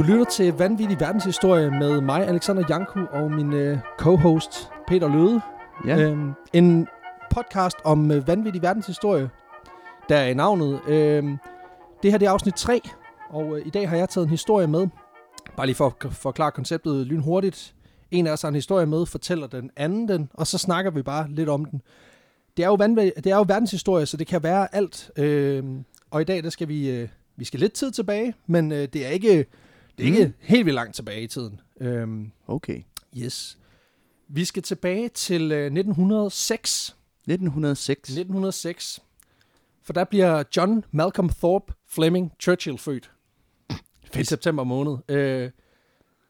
Du lytter til Vanvittig Verdenshistorie med mig, Alexander Janku, og min øh, co-host, Peter Løde. Ja. Øhm, en podcast om øh, vanvittig verdenshistorie, der er i navnet. Øhm, det her det er afsnit 3, og øh, i dag har jeg taget en historie med. Bare lige for at forklare konceptet lynhurtigt. En af os har en historie med, fortæller den anden den, og så snakker vi bare lidt om den. Det er jo, vanv- det er jo verdenshistorie, så det kan være alt. Øhm, og i dag, der skal vi, øh, vi skal lidt tid tilbage, men øh, det er ikke, det er ikke Mm. helt vildt langt tilbage i tiden. Øhm, Okay. yes. Vi skal tilbage til øh, 1906. 1906. 1906. For der bliver John Malcolm Thorpe Fleming Churchill født. I september måned. Øh,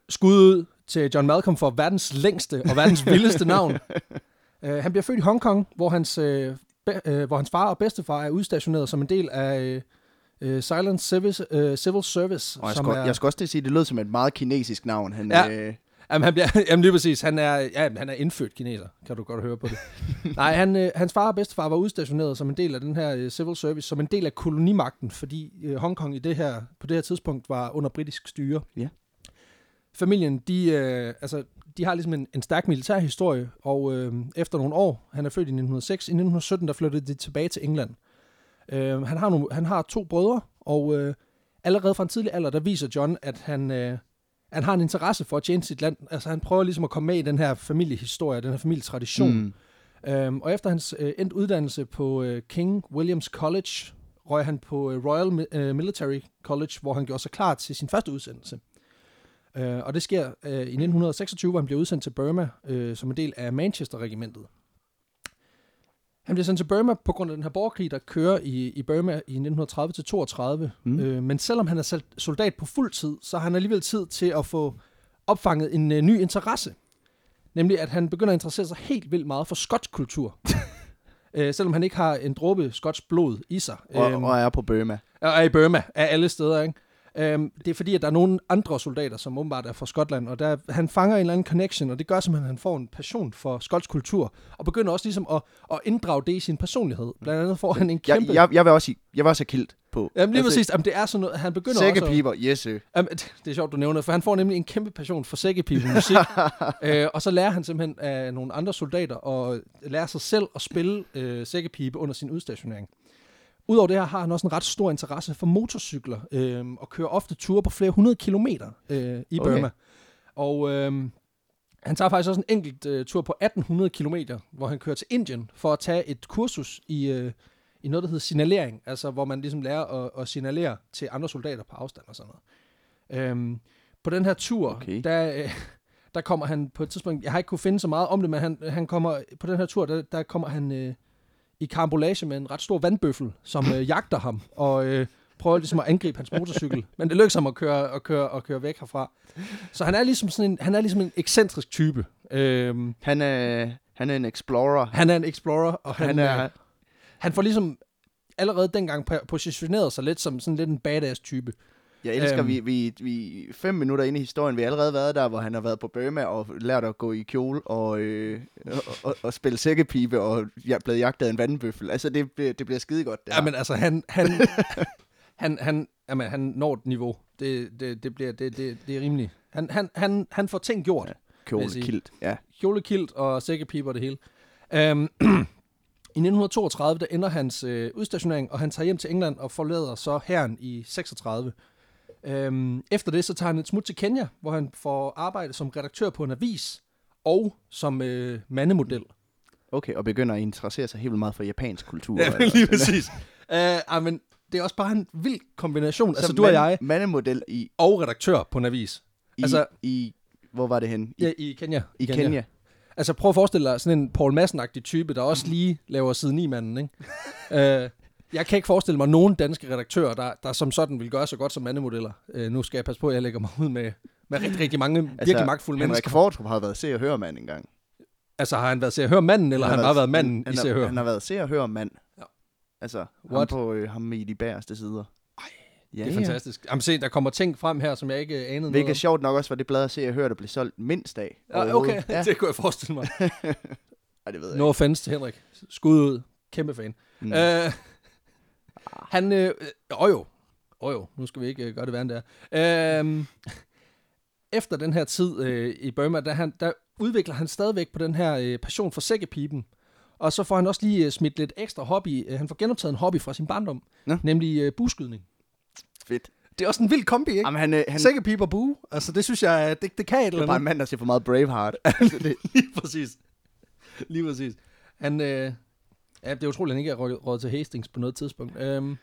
skud ud til John Malcolm for verdens længste og verdens vildeste navn. Øh, han bliver født i Hongkong, hvor hans, øh, be, øh, hvor hans far og bedstefar er udstationeret som en del af øh, øh, Silent Service, øh, Civil Service. Og jeg som skal, er, jeg skal også sige, det lød som et meget kinesisk navn. Han, Ja. øh, Jamen, han bliver, jamen lige præcis. Han er, ja, han er indfødt kineser, kan du godt høre på det. Nej, han, øh, hans far og bedstefar var udstationeret som en del af den her øh, civil service, som en del af kolonimagten, fordi øh, Hongkong i det her, på det her tidspunkt var under britisk styre. Ja. Familien, de, øh, altså, de har ligesom en, en stærk militær historie, og øh, efter nogle år, han er født i 1906, i 1917, der flyttede de tilbage til England. Øh, han, har nogle, han har to brødre, og øh, allerede fra en tidlig alder, der viser John, at han... Øh, han har en interesse for at tjene sit land. Altså han prøver ligesom at komme med i den her familiehistorie, den her familietradition. mm. Øhm, og efter hans øh, endt uddannelse på øh, King Williams College, røg han på øh, Royal øh, Military College, hvor han gjorde sig klar til sin første udsendelse. Øh, og det sker øh, i 1926, hvor han bliver udsendt til Burma øh, som en del af Manchester-regimentet. Han bliver sendt til Burma på grund af den her borgerkrig, der kører i, i Burma i 1930-32. Mm. Øh, men selvom han er soldat på fuld tid, så har han alligevel tid til at få opfanget en øh, ny interesse. Nemlig at han begynder at interessere sig helt vildt meget for skotsk kultur. øh, selvom han ikke har en dråbe skotsk blod i sig. og, Øhm, og er på Burma. og er i Burma, af alle steder, ikke? Øhm, det er fordi, at der er nogle andre soldater, som åbenbart er fra Skotland, og der, han fanger en eller anden connection, og det gør simpelthen, at han får en passion for skotsk kultur, og begynder også ligesom at, at inddrage det i sin personlighed. Blandt andet får han en Jeg, kæmpe... jeg, jeg vil også, jeg vil også have kilt på. Jamen lige præcis, jamen, det er sådan noget, han begynder også... at- Sækkepiber, yes sir. Jamen, det, det er sjovt, du nævner, for han får nemlig en kæmpe passion for sækkepibemusik, øh, og så lærer han simpelthen af nogle andre soldater at lære sig selv at spille øh, sækkepibe under sin udstationering. Udover det her har han også en ret stor interesse for motorcykler, øh, og kører ofte ture på flere hundrede kilometer øh, i Okay. Burma. Og øh, han tager faktisk også en enkelt øh, tur på 1800 kilometer, hvor han kører til Indien for at tage et kursus i, øh, i noget, der hedder signalering, altså hvor man ligesom lærer at, at signalere til andre soldater på afstand og sådan noget. Øhm, på den her tur, Okay. der, øh, der kommer han på et tidspunkt, jeg har ikke kunne finde så meget om det, men han, han kommer, på den her tur, der, der kommer han øh, i karambolage med en ret stor vandbøffel, som øh, jagter ham, og øh, prøver ligesom at angribe hans motorcykel. Men det lykkes ham at køre, at køre, at køre væk herfra. Så han er ligesom, sådan en, han er ligesom en ekscentrisk type. Øhm, Han er, han er en explorer. han er en explorer, og han, Han er- er, han får ligesom allerede dengang po- positioneret sig lidt som sådan lidt en badass type. Jeg elsker, Øhm. vi, vi, vi fem minutter inde i historien, vi har allerede været der, hvor han har været på Burma og lært at gå i kjole og, øh, og, og, og spille sækkepibe og ja, blevet jagtet af en vandbøffel. Altså, det, bliver- det bliver skide godt, Ja, men altså, han, han, han, han, jamen, han når et niveau. Det, det, det, bliver, det, det, det er rimeligt. Han, han, han, han får ting gjort. Ja. vil Kjole, jeg sige. kilt, ja. Kjolekilt og sækkepiber og det hele. Um, I 1932, der ender hans øh, udstationering, og han tager hjem til England og forlader så herren i 36. Um, efter det, så tager han et smut til Kenya, hvor han får arbejde som redaktør på en avis og som øh, mandemodel. Okay, og begynder at interessere sig helt vildt meget for japansk kultur. Ja, eller lige præcis. Uh, men det er også bare en vild kombination. Altså, Så du og mand- jeg, Mandemodel i, og redaktør på en avis. i, Altså- altså, i, hvor var det hen? I, Ja, i Kenya. i Kenya. Kenya. Altså prøv at forestille dig sådan en Paul Madsen-agtig type, der også lige laver side 9 manden ikke? uh, jeg kan ikke forestille mig nogen danske redaktører, der, der som sådan vil gøre så godt som mandemodeller. Uh, nu skal jeg passe på, at jeg lægger mig ud med, med rigtig, rigtig mange altså, virkelig magtfulde Henrik mennesker. Kvartrup har været se og høre mand engang. Altså har han været se og høre manden, eller har han bare været manden han, i han, se og høre? han har været se og høre mand. Ja. Altså, ham What? på øh, ham i de bagerste sider. Ej, ja, det er fantastisk. Jamen se, der kommer ting frem her, som jeg ikke øh, anede Hvilket noget sjovt nok også var det blad at se og høre, der blev solgt mindst af. Ja, okay, Ja. det kunne jeg forestille mig. Ej, det ved jeg No offense til Henrik. Skud ud. Kæmpe fan. Mm. Mm. Han, øh, øh, jo jo. Åh jo, nu skal vi ikke øh, gøre det værre end det er. Øhm, efter den her tid øh, i Burma, der, han, der udvikler han stadigvæk på den her øh, passion for sækkepipen. Og så får han også lige øh, smidt lidt ekstra hobby. Øh, han får genoptaget en hobby fra sin barndom, Nå. nemlig øh, buskydning. Fedt. Det er også en vild kombi, ikke? Jamen, han, øh, han Sækkepipe og bue. Altså, det synes jeg, det, det kan et det eller er bare en andet. mand, der ser for meget Braveheart. altså, det, Lige præcis. Lige præcis. Han, øh, ja, det er utroligt, at han ikke er råd, til Hastings på noget tidspunkt. Øhm,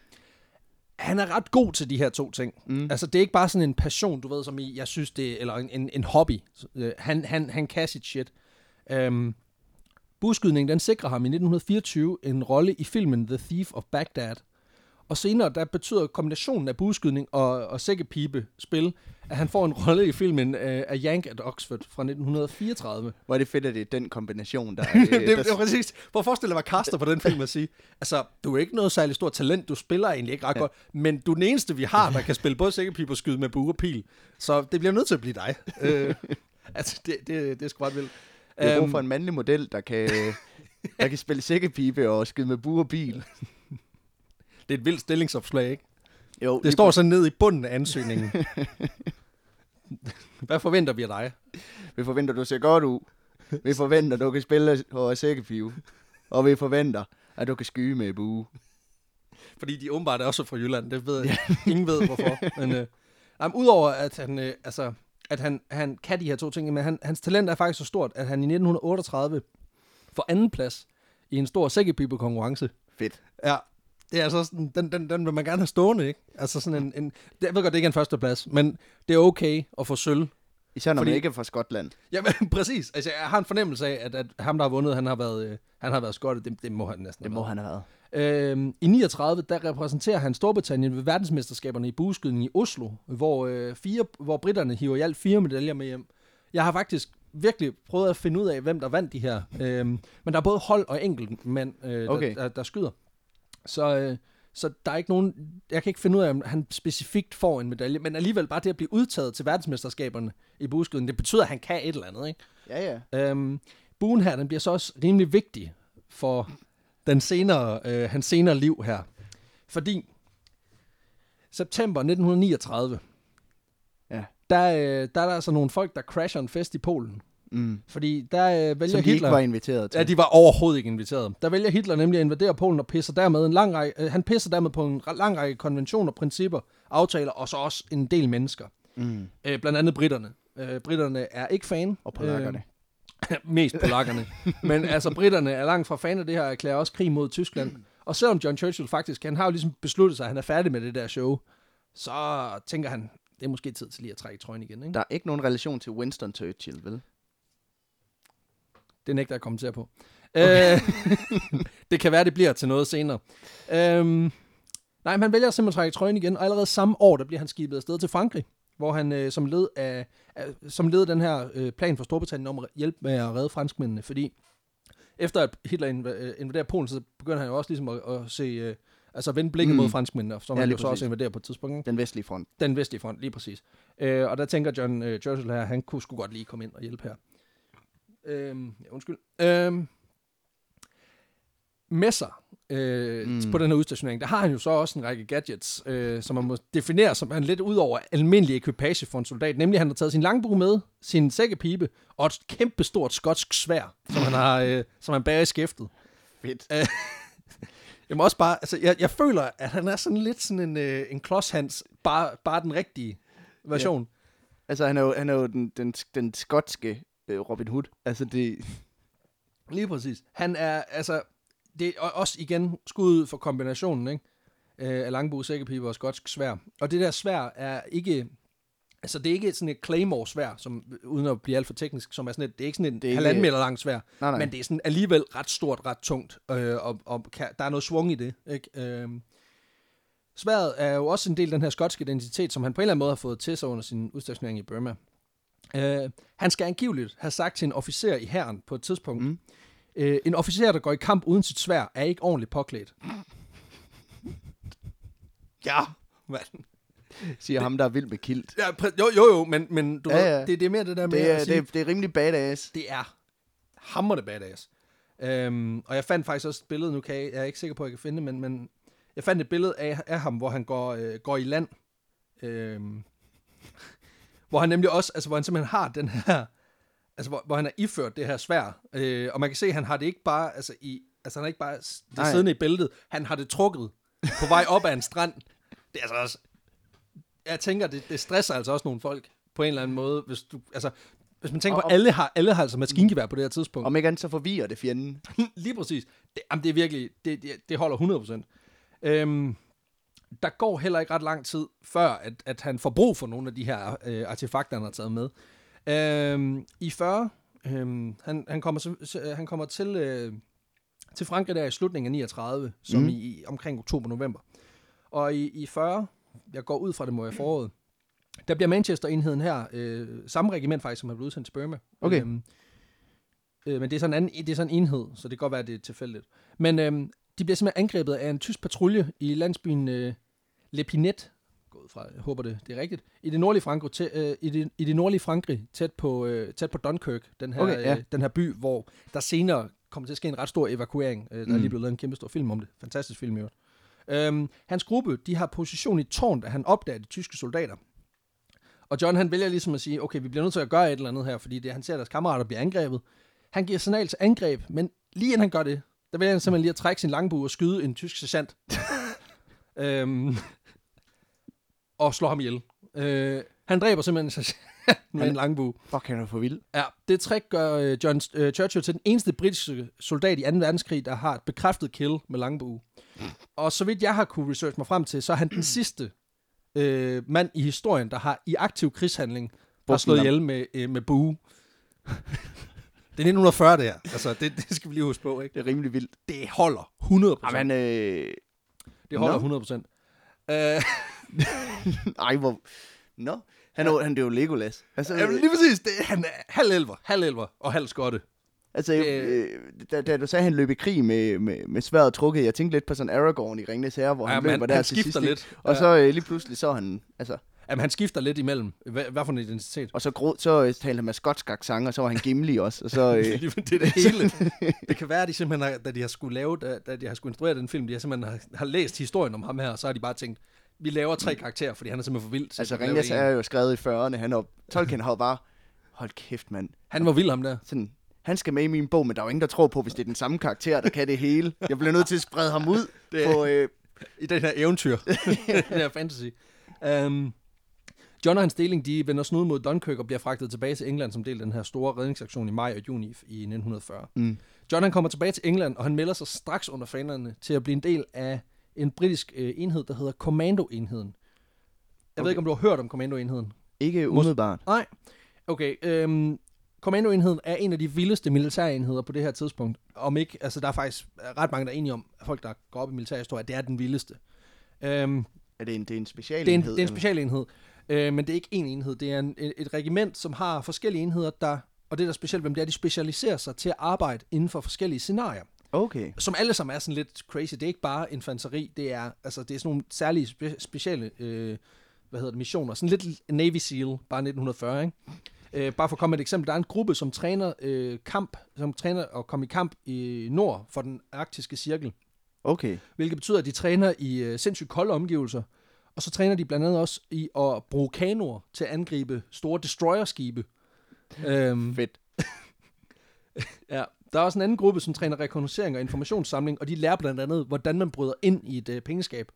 han er ret god til de her to ting. mm. Altså, det er ikke bare sådan en passion, du ved, som i, jeg synes det, eller en, en, en hobby. Øh, han, han, han kan sit shit. Øhm, buskydningen, den sikrer ham i 1924 en rolle i filmen The Thief of Baghdad. Og senere, der betyder kombinationen af buskydning og, og sækkepipe-spil, at han får en rolle i filmen øh, A Yank at Oxford fra 1934. Hvor er det fedt, at det er den kombination, der... Øh, det, det der er præcis. Prøv at forestille dig, hvad kaster på den film at sige. Altså, du er ikke noget særligt stort talent. Du spiller egentlig ikke ret Ja. godt. Men du er den eneste, vi har, der kan spille både sækkepipe og skyde med bue og pil. Så det bliver nødt til at blive dig. øh, altså, det, det, det er sgu ret vildt. Vi har brug Øhm, for en mandlig model, der kan, der kan spille sækkepipe og skyde med bue og bil. det er et vildt stillingsopslag, ikke? Jo, Det står sådan ned i bunden af ansøgningen. hvad forventer vi af dig? Vi forventer, du ser godt ud. Vi forventer, du kan spille på sækkepive. Og vi forventer, at du kan skyde med bue. Fordi de åbenbart er også fra Jylland. Det ved jeg. Ingen ved, hvorfor. Men, øh, jamen, udover at han, øh, altså, at han, han kan de her to ting, men han, hans talent er faktisk så stort, at han i 1938 får anden plads i en stor sækkepipe-konkurrence. Fedt. Ja, det er altså sådan, den, den, den vil man gerne have stående, ikke? Altså sådan en, en jeg ved godt, det ikke er en førsteplads, men det er okay at få sølv. Især når Fordi- man ikke er fra Skotland. Jamen, præcis. Altså, jeg har en fornemmelse af, at, at ham, der har vundet, han har været, øh, han har været skottet. Det, det må han næsten Det må været. han have været. Øhm, I 39, der repræsenterer han Storbritannien ved verdensmesterskaberne i bueskydning i Oslo, hvor, øh, fire, hvor britterne hiver i alt fire medaljer med hjem. Jeg har faktisk virkelig prøvet at finde ud af, hvem der vandt de her. Øhm, men der er både hold og enkelt mænd, øh, Okay. der, der, der skyder. Så, øh, så der er ikke nogen... Jeg kan ikke finde ud af, om han specifikt får en medalje, men alligevel bare det at blive udtaget til verdensmesterskaberne i bueskydning, det betyder, at han kan et eller andet, ikke? Ja, ja. Øhm, buen her, den bliver så også rimelig vigtig for den senere, øh, hans senere liv her. Fordi september 1939, Ja. der, øh, der er der altså nogle folk, der crasher en fest i Polen. Mm. Fordi der øh, vælger Som de ikke Hitler... var inviteret til. Ja, de var overhovedet ikke inviteret. Der vælger Hitler nemlig at invadere Polen og pisser dermed en lang række, øh, han pisser dermed på en lang række konventioner, principper, aftaler og så også en del mennesker. Mm. Øh, blandt andet britterne. Øh, britterne er ikke fan. Og polakkerne. Øh, mest polakkerne. Men altså, britterne er langt fra fan af det her, og erklærer også krig mod Tyskland. Og selvom John Churchill faktisk, han har jo ligesom besluttet sig, at han er færdig med det der show, så tænker han, det er måske tid til lige at trække trøjen igen. Ikke? Der er ikke nogen relation til Winston Churchill, vel? Det nægter jeg at kommentere på. Okay. Øh, det kan være, det bliver til noget senere. Øhm, nej, men han vælger simpelthen at trække trøjen igen, og allerede samme år, der bliver han skibet afsted til Frankrig, hvor han øh, som led af, af som led af den her øh, plan for Storbritannien om at hjælpe med at redde franskmændene, fordi efter at Hitler øh, invaderer Polen, så begynder han jo også ligesom at, at se, øh, altså vende blikket Mm. mod franskmændene, som Ja, han jo så også invaderer på et tidspunkt. Den vestlige front. Den vestlige front, lige præcis. Øh, og der tænker John øh, Churchill her, han kunne sgu godt lige komme ind og hjælpe her. Øhm, ja, undskyld. Øhm, med sig øh, Mm. på den her udstationering, der har han jo så også en række gadgets, øh, som man må definere som han lidt ud over almindelig ekvipage for en soldat. Nemlig, han har taget sin langbue med, sin sækkepibe og et kæmpe stort skotsk svær, som han har, øh, som han bærer i skæftet. Fedt. Jeg må også bare, altså, jeg, jeg føler, at han er sådan lidt sådan en, øh, en klodshans, bare, bare den rigtige version. Altså, han er jo, han er jo den, den, den skotske øh, Robin Hood. Altså, det... Lige præcis. Han er, altså, det er også igen skud for kombinationen, ikke? Øh, af langbue, sækkepibe og skotsk svær. Og det der svær er ikke, altså det er ikke sådan et Claymore-svær, som, uden at blive alt for teknisk, som er sådan et, det er ikke sådan ikke- halvanden meter langt svær, Nej, nej. men det er sådan alligevel ret stort, ret tungt, øh, og, og kan, der er noget svung i det, ikke? Øh, Sværet er jo også en del af den her skotske identitet, som han på en eller anden måde har fået til sig under sin udstationering i Burma. Øh, han skal angiveligt have sagt til en officer i hæren på et tidspunkt, Mm. øh, en officer, der går i kamp uden sit svær, er ikke ordentligt påklædt. ja, mand. Siger ham, der er vild med kilt. Ja, præ- jo, jo, jo, men, men du Ja, ja, ja. Det, det er mere det der med Det at er, sige, det, er, det er rimelig badass. det er hammerende badass. Øhm, og jeg fandt faktisk også et billede, nu kan jeg, jeg er ikke sikker på, at jeg kan finde det, men, men Jeg fandt et billede af, af ham, hvor han går, øh, går i land. Øh, hvor han nemlig også, altså hvor han simpelthen har den her, altså hvor, hvor han er iført det her svær. Øh, og man kan se, at han har det ikke bare, altså i, altså han er ikke bare det Nej. siddende i bæltet, han har det trukket på vej op ad en strand. Det er altså også, jeg tænker, det, det stresser altså også nogle folk på en eller anden måde, hvis du, altså, hvis man tænker Og- på, alle har, alle har altså maskingevær på det her tidspunkt. Om ikke andet, så forvirrer det fjenden. Lige præcis. Det, jamen, det er virkelig, det, det, det holder 100%. Øhm, der går heller ikke ret lang tid, før at, at han får brug for nogle af de her øh, artefakter, han har taget med. Øhm, I 40, øhm, han, han, kommer, så, han kommer til, øh, til Frankrig der i slutningen af 39, som mm. i, omkring oktober-november. Og i, i 40, jeg går ud fra det må være foråret, der bliver Manchester-enheden her, øh, samme regiment faktisk, som er blevet udsendt til Burma. Okay. Øhm, øh, men det er, sådan en anden, det er sådan en enhed, så det kan godt være, at det er tilfældigt. Men øhm, de bliver simpelthen angrebet af en tysk patrulje i landsbyen øh, Lepinet, gå ud fra, jeg håber det, det er rigtigt, i det nordlige Frankrig, tæ, øh, i, det, i det nordlige Frankrig tæt på, øh, tæt på Dunkirk, den her, Okay, ja. øh, den her by, hvor der senere kommer til at ske en ret stor evakuering. Øh, der er Mm. lige blevet lavet en kæmpe stor film om det. Fantastisk film i øvrigt. Øhm, hans gruppe, de har position i tårn, da han opdager de tyske soldater. Og John, han vælger ligesom at sige, okay, vi bliver nødt til at gøre et eller andet her, fordi det, han ser, at deres kammerater bliver angrebet. Han giver signal til angreb, men lige inden han gør det, der vælger han simpelthen lige at trække sin langbue og skyde en tysk sergeant. øhm, og slår ham ihjel. Øh, han dræber simpelthen en sergeant med Han- en langbue. Fuck, han er for vild. Ja, det trick gør øh, John øh, Churchill til den eneste britiske soldat i 2. verdenskrig, der har et bekræftet kill med langbue. Og så vidt jeg har kunne research mig frem til, så er han den sidste øh, mand i historien, der har i aktiv krigshandling har slået ihjel med, øh, med bue. det er 1940, det her. Altså, det, det skal vi lige huske på, ikke? Det er rimelig vildt. Det holder 100% Jamen, øh... Det holder Nå. 100 procent. Øh, Ej, hvor... Nå, han er, han er jo Legolas. Altså, jamen, lige præcis. Det, han er halv elver, halv elver og halv skotte. altså det- øh, da, da, du sagde, at han løb i krig med, med, med sværet trukket, jeg tænkte lidt på sådan Aragorn i Ringnes Herre, hvor Ja, han løber han, der han til sidst, lidt. Og Ja. så øh, lige pludselig, så han, altså, Jamen, han skifter lidt imellem. Hvad, hvad for en identitet? og så, gro, så øh, talte han med skotsk accent, og så var han Gimli også, og så, øh, det er det hele. det kan være, at de simpelthen, har, da de har skulle lave, da, da de har skulle instruere den film, de har simpelthen har, har læst historien om ham her, og så har de bare tænkt, vi laver tre karakterer, fordi han er simpelthen for vild. altså Ringnes er jo skrevet i 40'erne, han er, Tolkien har jo bare, hold kæft mand, Han var vild, ham der. sådan, han skal med i min bog, men der er jo ingen, der tror på, hvis det er den samme karakter, der kan det hele. Jeg bliver nødt til at sprede ham ud Det- på, øh, I den her eventyr. den her fantasy. Um, John og hans deling, de vender snud mod Dunkirk og bliver fragtet tilbage til England som del af den her store redningsaktion i maj og juni i 1940. mm, John han kommer tilbage til England, og han melder sig straks under fanerne til at blive en del af en britisk øh, enhed, der hedder Kommandoenheden. Jeg okay. ved ikke, om du har hørt om Kommandoenheden? ikke umiddelbart. Nej. Okay, øhm, Kommandoenheden er en af de vildeste militærenheder på det her tidspunkt. Om ikke, altså der er faktisk ret mange, der er enige om, at folk, der går op i militærhistorie, at det er den vildeste. Øhm, Er det en, det er en det, er en, specialenhed? det er en specialenhed, øh, men det er ikke en enhed. Det er en, et, regiment, som har forskellige enheder, der, og det der er specielt, hvem det er, de specialiserer sig til at arbejde inden for forskellige scenarier. Okay. Som alle sammen er sådan lidt crazy. Det er ikke bare infanteri, det er, altså, det er sådan nogle særlige spe, speciale øh, hvad hedder det, missioner. Sådan lidt Navy SEAL, bare 1940, ikke? Øh, bare for at komme med et eksempel. Der er en gruppe, som træner øh, kamp, som træner at komme i kamp i nord for den arktiske cirkel. Okay. Hvilket betyder, at de træner i øh, sindssygt kolde omgivelser. Og så træner de blandt andet også i at bruge kanoer til at angribe store destroyerskibe. øhm, Fedt. Ja, der er også en anden gruppe, som træner rekognoscering og informationssamling, og de lærer blandt andet, hvordan man bryder ind i et uh, pengeskab.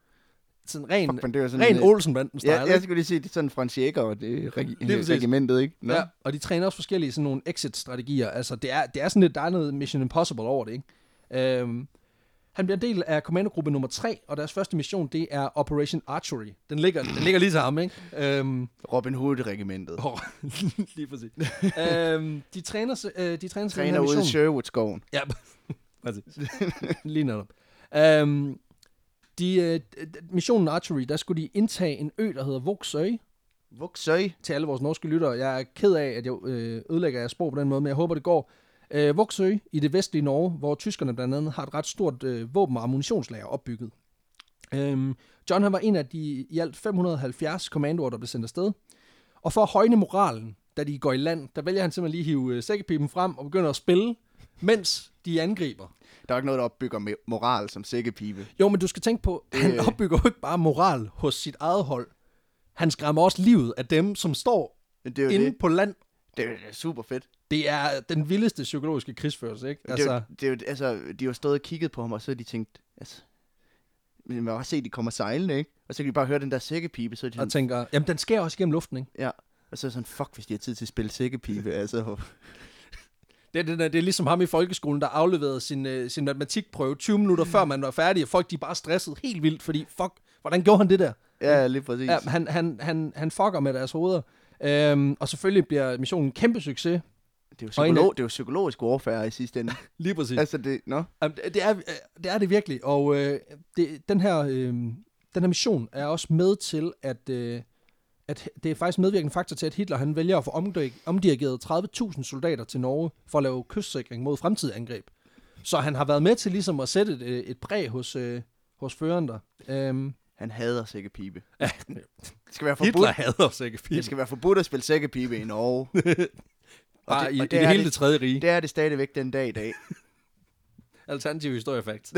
Sådan ren, Fuck, men det var sådan ren øh, Olsenbanden-style. Ja, jeg skulle lige sige, det er sådan Frans Jäger, og det regi- regimentet, ikke? Nå. Ja, og de træner også forskellige sådan nogle exit-strategier. Altså, det er, det er sådan lidt, der er noget Mission Impossible over det, ikke? Øhm, han bliver en del af kommandogruppe nummer 3, og deres første mission, det er Operation Archery. Den ligger, den ligger lige til ham, ikke? Øhm, Robin Hood-regimentet. oh, lige præcis. øhm, de træner, sig- øh, de træner, sig Træner ude i. Sherwood-skoven. Ja, præcis. Lige netop. Um, de, øh, missionen Archery, der skulle de indtage en ø, der hedder Voksøy, Vuxøy. til alle vores norske lyttere. Jeg er ked af, at jeg øh, ødelægger jeres sprog på den måde, men jeg håber, det går. Øh, Voksøy i det vestlige Norge, hvor tyskerne blandt andet har et ret stort øh, våben- og ammunitionslager opbygget. Øhm, John han var en af de i alt 570 kommandoer, der blev sendt afsted. Og for at højne moralen, da de går i land, der vælger han simpelthen lige at hive øh, sækkepipen frem og begynder at spille, mens de angriber. der er ikke noget, der opbygger moral som sækkepibe. Jo, men du skal tænke på, Det- han opbygger jo ikke bare moral hos sit eget hold. Han skræmmer også livet af dem, som står inde det. på land. Det er super fedt. Det er den vildeste psykologiske krigsførelse, ikke? Altså, det, det er altså, de har stået og kigget på ham, og så har de tænkt, altså, man kan også se, at de kommer sejlende, ikke? Og så kan de bare høre den der sækkepibe, så de og sådan, tænker, jamen den sker også igennem luften, ikke? ja. Og så er sådan, fuck, hvis de har tid til at spille sækkepibe, altså. Det, er- det, er- det er ligesom ham i folkeskolen, der afleverede sin, øh, sin matematikprøve 20 minutter før man var færdig, og folk de bare stresset helt vildt, fordi fuck, hvordan gjorde han det der? Ja, lige præcis. Ja, han, han, han, han fucker med deres hoveder. Øhm, og selvfølgelig bliver missionen en kæmpe succes. Det, er jo og en psykolog, det er jo psykologisk warfare i sidste ende. Lige præcis. altså, det, nå. Jamen, det- er, øh, det er det virkelig, og øh, det, den, her, øh, den her mission er også med til, at, øh, at det er faktisk medvirkende faktor til, at Hitler han vælger at få omdi- omdirigeret 30.000 soldater til Norge for at lave kystsikring mod fremtidige angreb. Så han har været med til ligesom at sætte et, øh, et præg hos, øh, hos føreren der. Øhm, Han hader sækkepibe. ja, Det skal være Hitler forbudt. hader sikkert Det skal være forbudt at spille sækkepibe i Norge. Bare det- i, i det det er hele det- det tredje rige. Det er det stadigvæk den dag i dag. Alternativ historiefakt.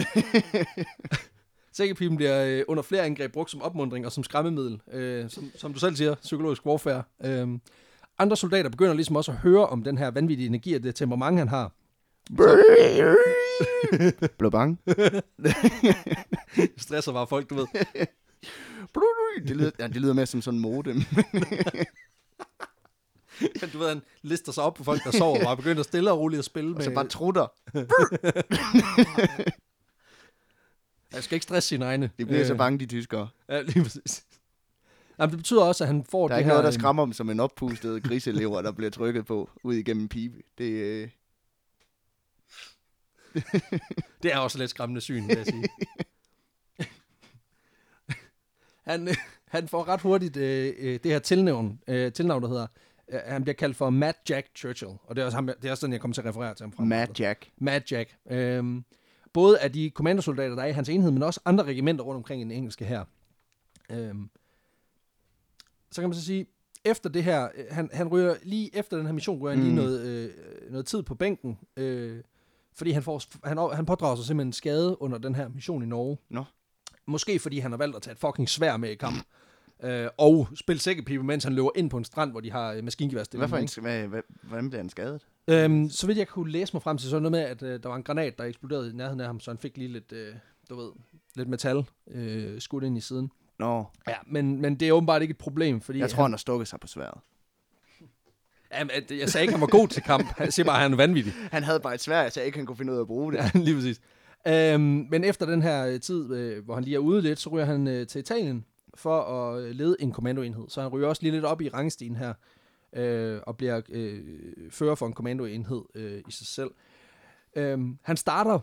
Sækkepipen bliver øh, under flere angreb brugt som opmundring og som skræmmemiddel. Øh, som, som du selv siger, psykologisk warfare. Øh, andre soldater begynder ligesom også at høre om den her vanvittige energi og det temperament, han har. Blev bange. Stresser bare folk, du ved. Det lyder, ja, det lyder mere som sådan en modem. du ved, han lister sig op på folk, der sover, og begynder stille og roligt at spille Og med... så bare trutter. Jeg skal ikke stresse sine egne. De bliver øh. så bange, de tyskere. Ja, lige præcis. Jamen, det betyder også, at han får Der er det ikke her... noget, der øh, skræmmer dem som en oppustet griselever, der bliver trykket på ud igennem en pibe. Det, øh, Det er også lidt skræmmende syn, vil jeg sige. han, øh, han får ret hurtigt øh, øh, det her tilnavn, øh, tilnavn, der hedder, han bliver kaldt for Mad Jack Churchill, og det er også, ham, det er også sådan, jeg kommer til at referere til ham fra. Mad Jack. Mad Jack. Øhm, både af de kommandosoldater, der er i hans enhed, men også andre regimenter rundt omkring i den engelske her. Øhm, så kan man så sige, efter det her, øh, han, han ryger lige efter den her mission, ryger han lige Mm. noget, øh, noget tid på bænken, øh, fordi han, får, han, han pådrager sig simpelthen en skade under den her mission i Norge. Nå. Måske fordi han har valgt at tage et fucking svær med i kamp. Øh, og spille sækkepipe, mens han løber ind på en strand, hvor de har øh, maskingevær Hvad for en, hvad, hvad, hvordan bliver han skadet? Øhm, så vidt jeg kunne læse mig frem til, så noget med, at øh, der var en granat, der eksploderede i nærheden af ham, så han fik lige lidt, øh, du ved, lidt metal øh, skudt ind i siden. Nå, Ja, men, men det er åbenbart ikke et problem, fordi... jeg tror, han har stukket sig på sværet. han, jamen, jeg sagde ikke, at han var god til kamp. Jeg siger bare, at han er vanvittig. Han havde bare et svær, jeg sagde ikke, han kunne finde ud af at bruge det. Ja, lige præcis. Øhm, men efter den her øh, tid, øh, hvor han lige er ude lidt, så ryger han øh, til Italien for at øh, lede en kommandoenhed. Så han ryger også lige lidt op i rangstigen her, øh, og bliver øh, fører for en kommandoenhed øh, i sig selv. Øhm, han starter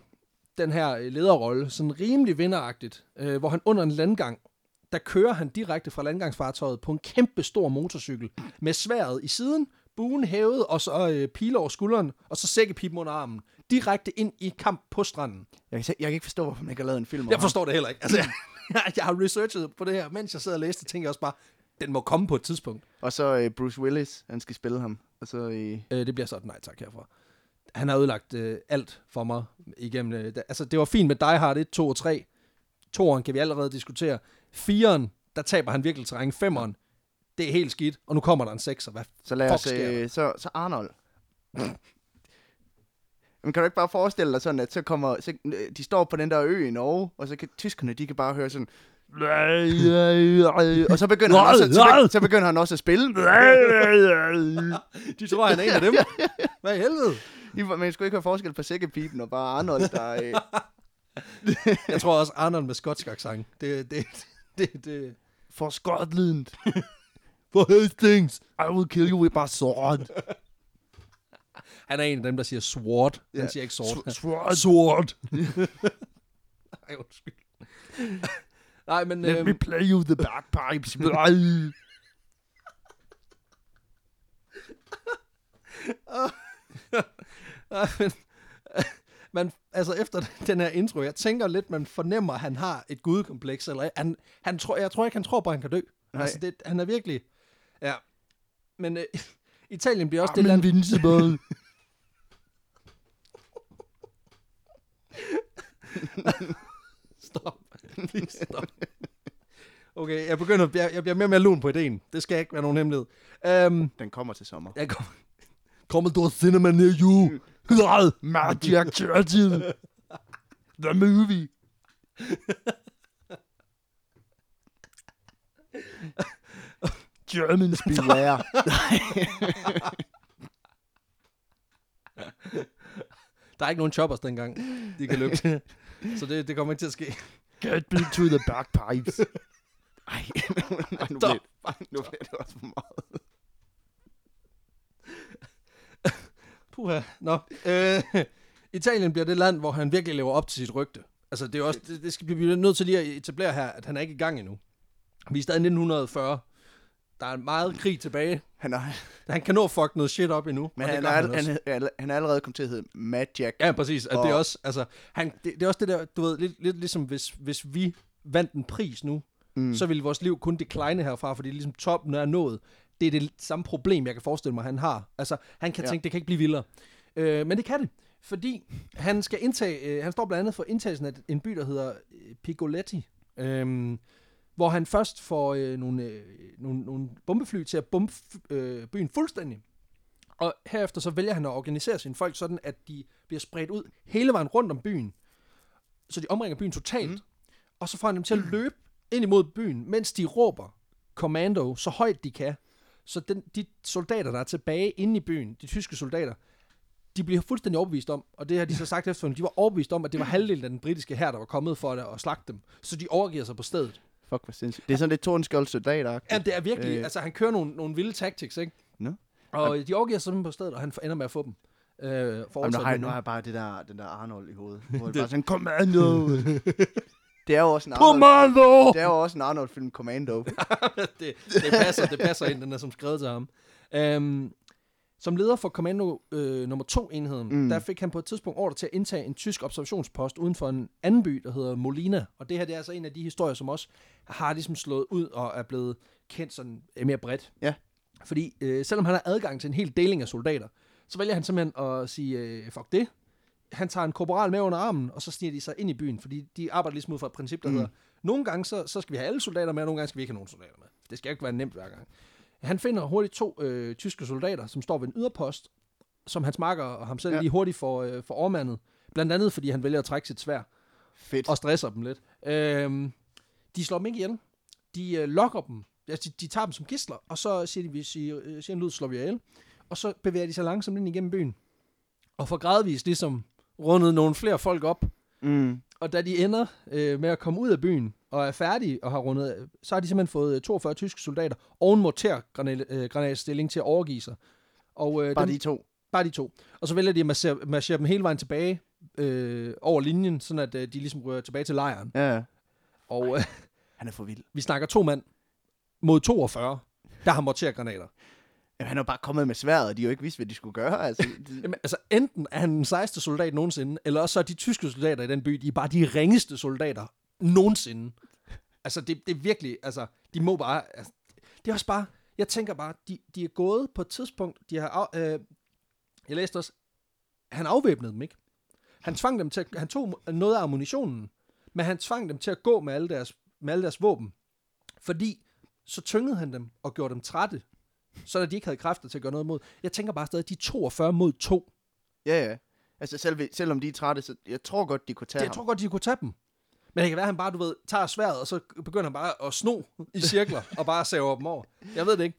den her øh, lederrolle sådan rimelig vinderagtigt, øh, hvor han under en landgang, der kører han direkte fra landgangsfartøjet på en kæmpe stor motorcykel med sværet i siden, buen hævet, og så øh, pile over skulderen, og så sækkepipen under armen. Direkte ind i kamp på stranden. Jeg kan, jeg kan ikke forstå, hvorfor man ikke har lavet en film om Jeg forstår det heller ikke. Altså, jeg, har researchet på det her, mens jeg sidder og læste, tænker jeg også bare, den må komme på et tidspunkt. Og så øh, Bruce Willis, han skal spille ham. Og så øh, Øh, det bliver så et nej tak herfra. Han har ødelagt øh, alt for mig igennem. Øh, da, altså, det var fint med Die Hard 1, 2 og 3. Toren kan vi allerede diskutere. Firen, der taber han virkelig terræn. Femeren, det er helt skidt. Og nu kommer der en 6. Hvad? Så lad os, øh, så, så Arnold. Men kan du ikke bare forestille dig sådan, at så kommer, så, øh, de står på den der ø i Norge, og så kan tyskerne, de kan bare høre sådan, og så begynder, han også, så, be- så begynder han også at spille. De tror, han er en af dem. Hvad i helvede? I- Man skulle ikke have forskel på sækkepipen og bare Arnold, der... Øh, Jeg tror også, Arnold med skotsk accent. Det, det, det, det. For Scotland, For Hastings. I will kill you with my sword. Han er en af dem, der siger sword. Han Ja. siger ikke sword. Sword. Sword. Ej, undskyld. Nej, men... Let øhm, me play you the bagpipes. nej, men man, altså efter den her intro, jeg tænker lidt, man fornemmer, at han har et gudkompleks, eller han, han tror, jeg tror ikke, han tror på, at han kan dø. Nej. Altså, det, han er virkelig, ja. Men øh, Italien bliver også det I'm land, invincible. stop. Please stop. Okay, jeg begynder, jeg, jeg bliver mere og mere lun på ideen. Det skal ikke være nogen hemmelighed. Um, Den kommer til sommer. jeg kommer... Commodore Cinema near you. God, Magic Churchill. The movie. German Beware. Der er ikke nogen choppers dengang, de kan løbe. Så det, det kommer ikke til at ske. Get me to the bagpipes. Ej, nej, nu bliver, nu bliver det også for meget. Puha. Nå. Øh, Italien bliver det land, hvor han virkelig lever op til sit rygte. Altså, det, er også, det, det skal vi blive nødt til lige at etablere her, at han er ikke i gang endnu. Vi er stadig i 1940. Der er meget krig tilbage. Han er, Han kan nå at fuck noget shit op endnu. men han er, han, er, han er allerede kommet til at hedde Mad Jack. Ja, præcis. Og- det er også, altså, han, det, det, er også det der, du ved, lidt, lidt ligesom hvis, hvis vi vandt en pris nu, mm. så ville vores liv kun decline herfra, fordi ligesom toppen er nået. Det er det samme problem, jeg kan forestille mig, han har. Altså, han kan Ja. tænke, det kan ikke blive vildere. Øh, men det kan det, fordi han skal indtage, øh, han står blandt andet for indtagelsen af en by, der hedder Pigoletti, øh, hvor han først får øh, nogle, øh, nogle, nogle bombefly til at bombe øh, byen fuldstændig. Og herefter så vælger han at organisere sine folk sådan, at de bliver spredt ud hele vejen rundt om byen, så de omringer byen totalt. Mm. Og så får han dem til at løbe ind imod byen, mens de råber commando så højt de kan. Så den, de soldater, der er tilbage inde i byen, de tyske soldater, de bliver fuldstændig overbevist om, og det har de så sagt efterfølgende, de var overbevist om, at det var halvdelen af den britiske her, der var kommet for at, at slagte dem. Så de overgiver sig på stedet. Fuck, hvor sindssygt. Det er sådan lidt Tordenskjold soldater Ja, det er virkelig, Øh. altså han kører nogle, nogle vilde tactics, ikke? Nå. Og de overgiver sig simpelthen på stedet, og han ender med at få dem. Øh, for Jamen, nu, har jeg, nu har jeg bare det der, den der Arnold i hovedet. Hvor det bare sådan, Commando! det er jo også en Arnold, Commando! det er jo også en Arnold-film, Commando. det, det, passer, det passer ind, den er som skrevet til ham. Um, som leder for kommando øh, nummer 2 enheden, Mm. der fik han på et tidspunkt ordre til at indtage en tysk observationspost uden for en anden by, der hedder Molina. Og det her det er altså en af de historier, som også har ligesom slået ud og er blevet kendt sådan øh, mere bredt. Ja. Fordi øh, selvom han har adgang til en hel deling af soldater, så vælger han simpelthen at sige, øh, fuck det. Han tager en korporal med under armen, og så sniger de sig ind i byen, fordi de arbejder ligesom ud fra et princip, der mm. hedder, nogle gange så, så skal vi have alle soldater med, og nogle gange skal vi ikke have nogen soldater med. Det skal ikke være nemt hver gang. Han finder hurtigt to øh, tyske soldater, som står ved en yderpost, som hans makker og ham selv Ja. lige hurtigt får, øh, får overmandet. Blandt andet, fordi han vælger at trække sit svær Fedt. og stresser dem lidt. Øhm, de slår dem ikke ihjel. De øh, lokker dem. Altså, de, de tager dem som gisler, og så siger de, hvis I øh, siger en lyd, slår vi ihjel. Og så bevæger de sig langsomt ind igennem byen. Og får gradvist ligesom rundet nogle flere folk op. Mm. Og da de ender øh, med at komme ud af byen og er færdige og har rundet, så har de simpelthen fået øh, 42 tyske soldater og en mortergranatstilling til at overgive sig. Og, øh, Bare dem, de to. bare de to. Og så vælger de at marchere, marchere dem hele vejen tilbage øh, over linjen, sådan at øh, de ligesom rører tilbage til lejren. Ja, ja. Og øh, Han er for vild. vi snakker to mand mod 42, der har mortergranater. Jamen, han er bare kommet med sværet, og de jo ikke vidst, hvad de skulle gøre. Altså, det, Jamen, altså, enten er han den sejeste soldat nogensinde, eller også så er de tyske soldater i den by, de er bare de ringeste soldater nogensinde. Altså, det, det er virkelig, altså, de må bare, altså, det er også bare, jeg tænker bare, de, de er gået på et tidspunkt, de har, af- øh, jeg læste også, han afvæbnede dem ikke. Han tvang dem til, at, han tog noget af ammunitionen, men han tvang dem til at gå med alle deres, med alle deres våben. Fordi så tyngede han dem og gjorde dem trætte, så de ikke havde kræfter til at gøre noget mod. Jeg tænker bare stadig, de er 42 mod 2. ja, ja. Altså, selv, selvom de er trætte, så jeg tror godt, de kunne tage Det, jeg ham. tror godt, de kunne tage dem. Men det kan være, at han bare, du ved, tager sværet, og så begynder han bare at sno i cirkler, og bare saver dem over. Jeg ved det ikke.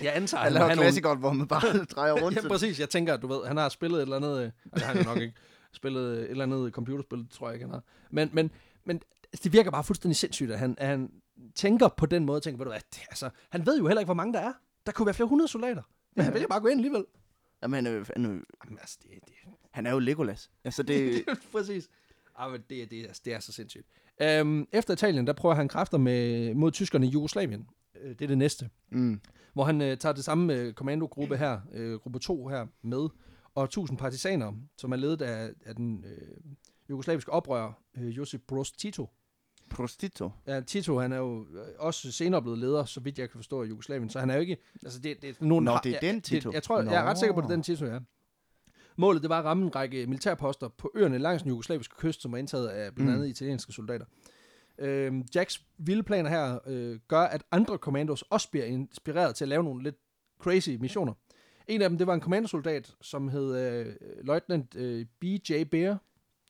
Jeg antager, Han laver klassikeren, hvor man bare drejer rundt. Ja, præcis. Jeg tænker, at du ved, han har spillet et eller andet... øh, Altså, han har nok ikke spillet et eller andet computerspil, tror jeg ikke, han har. Men, men, men det virker bare fuldstændig sindssygt, at han, at han tænker på den måde, tænker, ved du hvad, det, altså, han ved jo heller ikke, hvor mange der er. Der kunne være flere hundrede soldater. Men han vælger bare at gå ind alligevel. Jamen, han er, jo- han, er, jo- Jamen, altså, det, det, han er jo Legolas. Altså, det... Præcis. Ah, men det, det, er- det er så sindssygt. Øhm, efter Italien, der prøver han kræfter med, mod tyskerne i Jugoslavien. Øh, Det er det næste. mm. Hvor han øh, tager det samme øh, kommandogruppe her, øh, gruppe 2 her, med, og 1000 partisaner, som er ledet af, af den øh, jugoslaviske oprører, øh, Josip Broz Tito. Prostito. Ja, Tito, han er jo øh, også senere blevet leder, så vidt jeg kan forstå, i Jugoslavien. Så han er jo ikke... Altså, det, det er nogen, Nå, har- det er den Tito. Det, jeg tror, jeg er ret sikker på, at det er Nå. den Tito, ja. Målet det var at ramme en række militærposter på øerne langs den jugoslaviske kyst, som er indtaget af blandt andet mm. italienske soldater. Øh, Jacks vilde planer her øh, gør, at andre commandos også bliver inspireret til at lave nogle lidt crazy missioner. En af dem, det var en kommandosoldat, som hed øh, Lieutenant øh, B.J. Beer.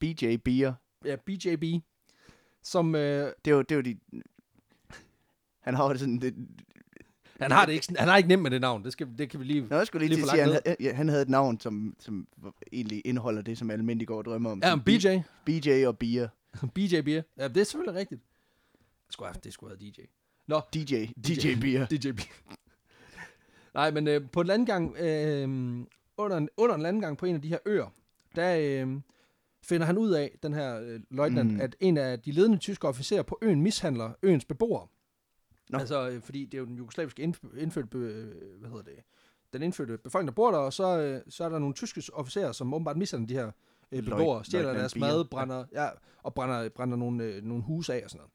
BJ Beer. Ja, B.J.B. Som, øh, Det jo, det jo de... Han har jo sådan... Det, han har det ikke, han har ikke nemt med det navn, det, skal, det kan vi lige... Nå, jeg skulle lige, Lige sige, han, havde- ja, han havde et navn, som, som egentlig indeholder det, som almindelig går og drømmer om. Ja, Som BJ. BJ og Beer. BJ Beer. Ja, det er selvfølgelig rigtigt. Det skulle have, det skulle have DJ. Nå, DJ. DJ Beer. DJ Beer. Nej, men øh, på en landgang, øh, under, en, under en landgang på en af de her øer, der øh, finder han ud af, den her øh, løjtnant, mm. at en af de ledende tyske officerer på øen mishandler øens beboere. Nå. Altså, øh, fordi det er jo den jugoslaviske indf- indfødte, be- øh, hvad hedder det, den indfødte befolkning, der bor der, og så, øh, så er der nogle tyske officerer, som åbenbart mishandler de her øh, beboere, stjæler deres mad, brænder, ja, og brænder, brænder nogle, øh, nogle huse af og sådan noget.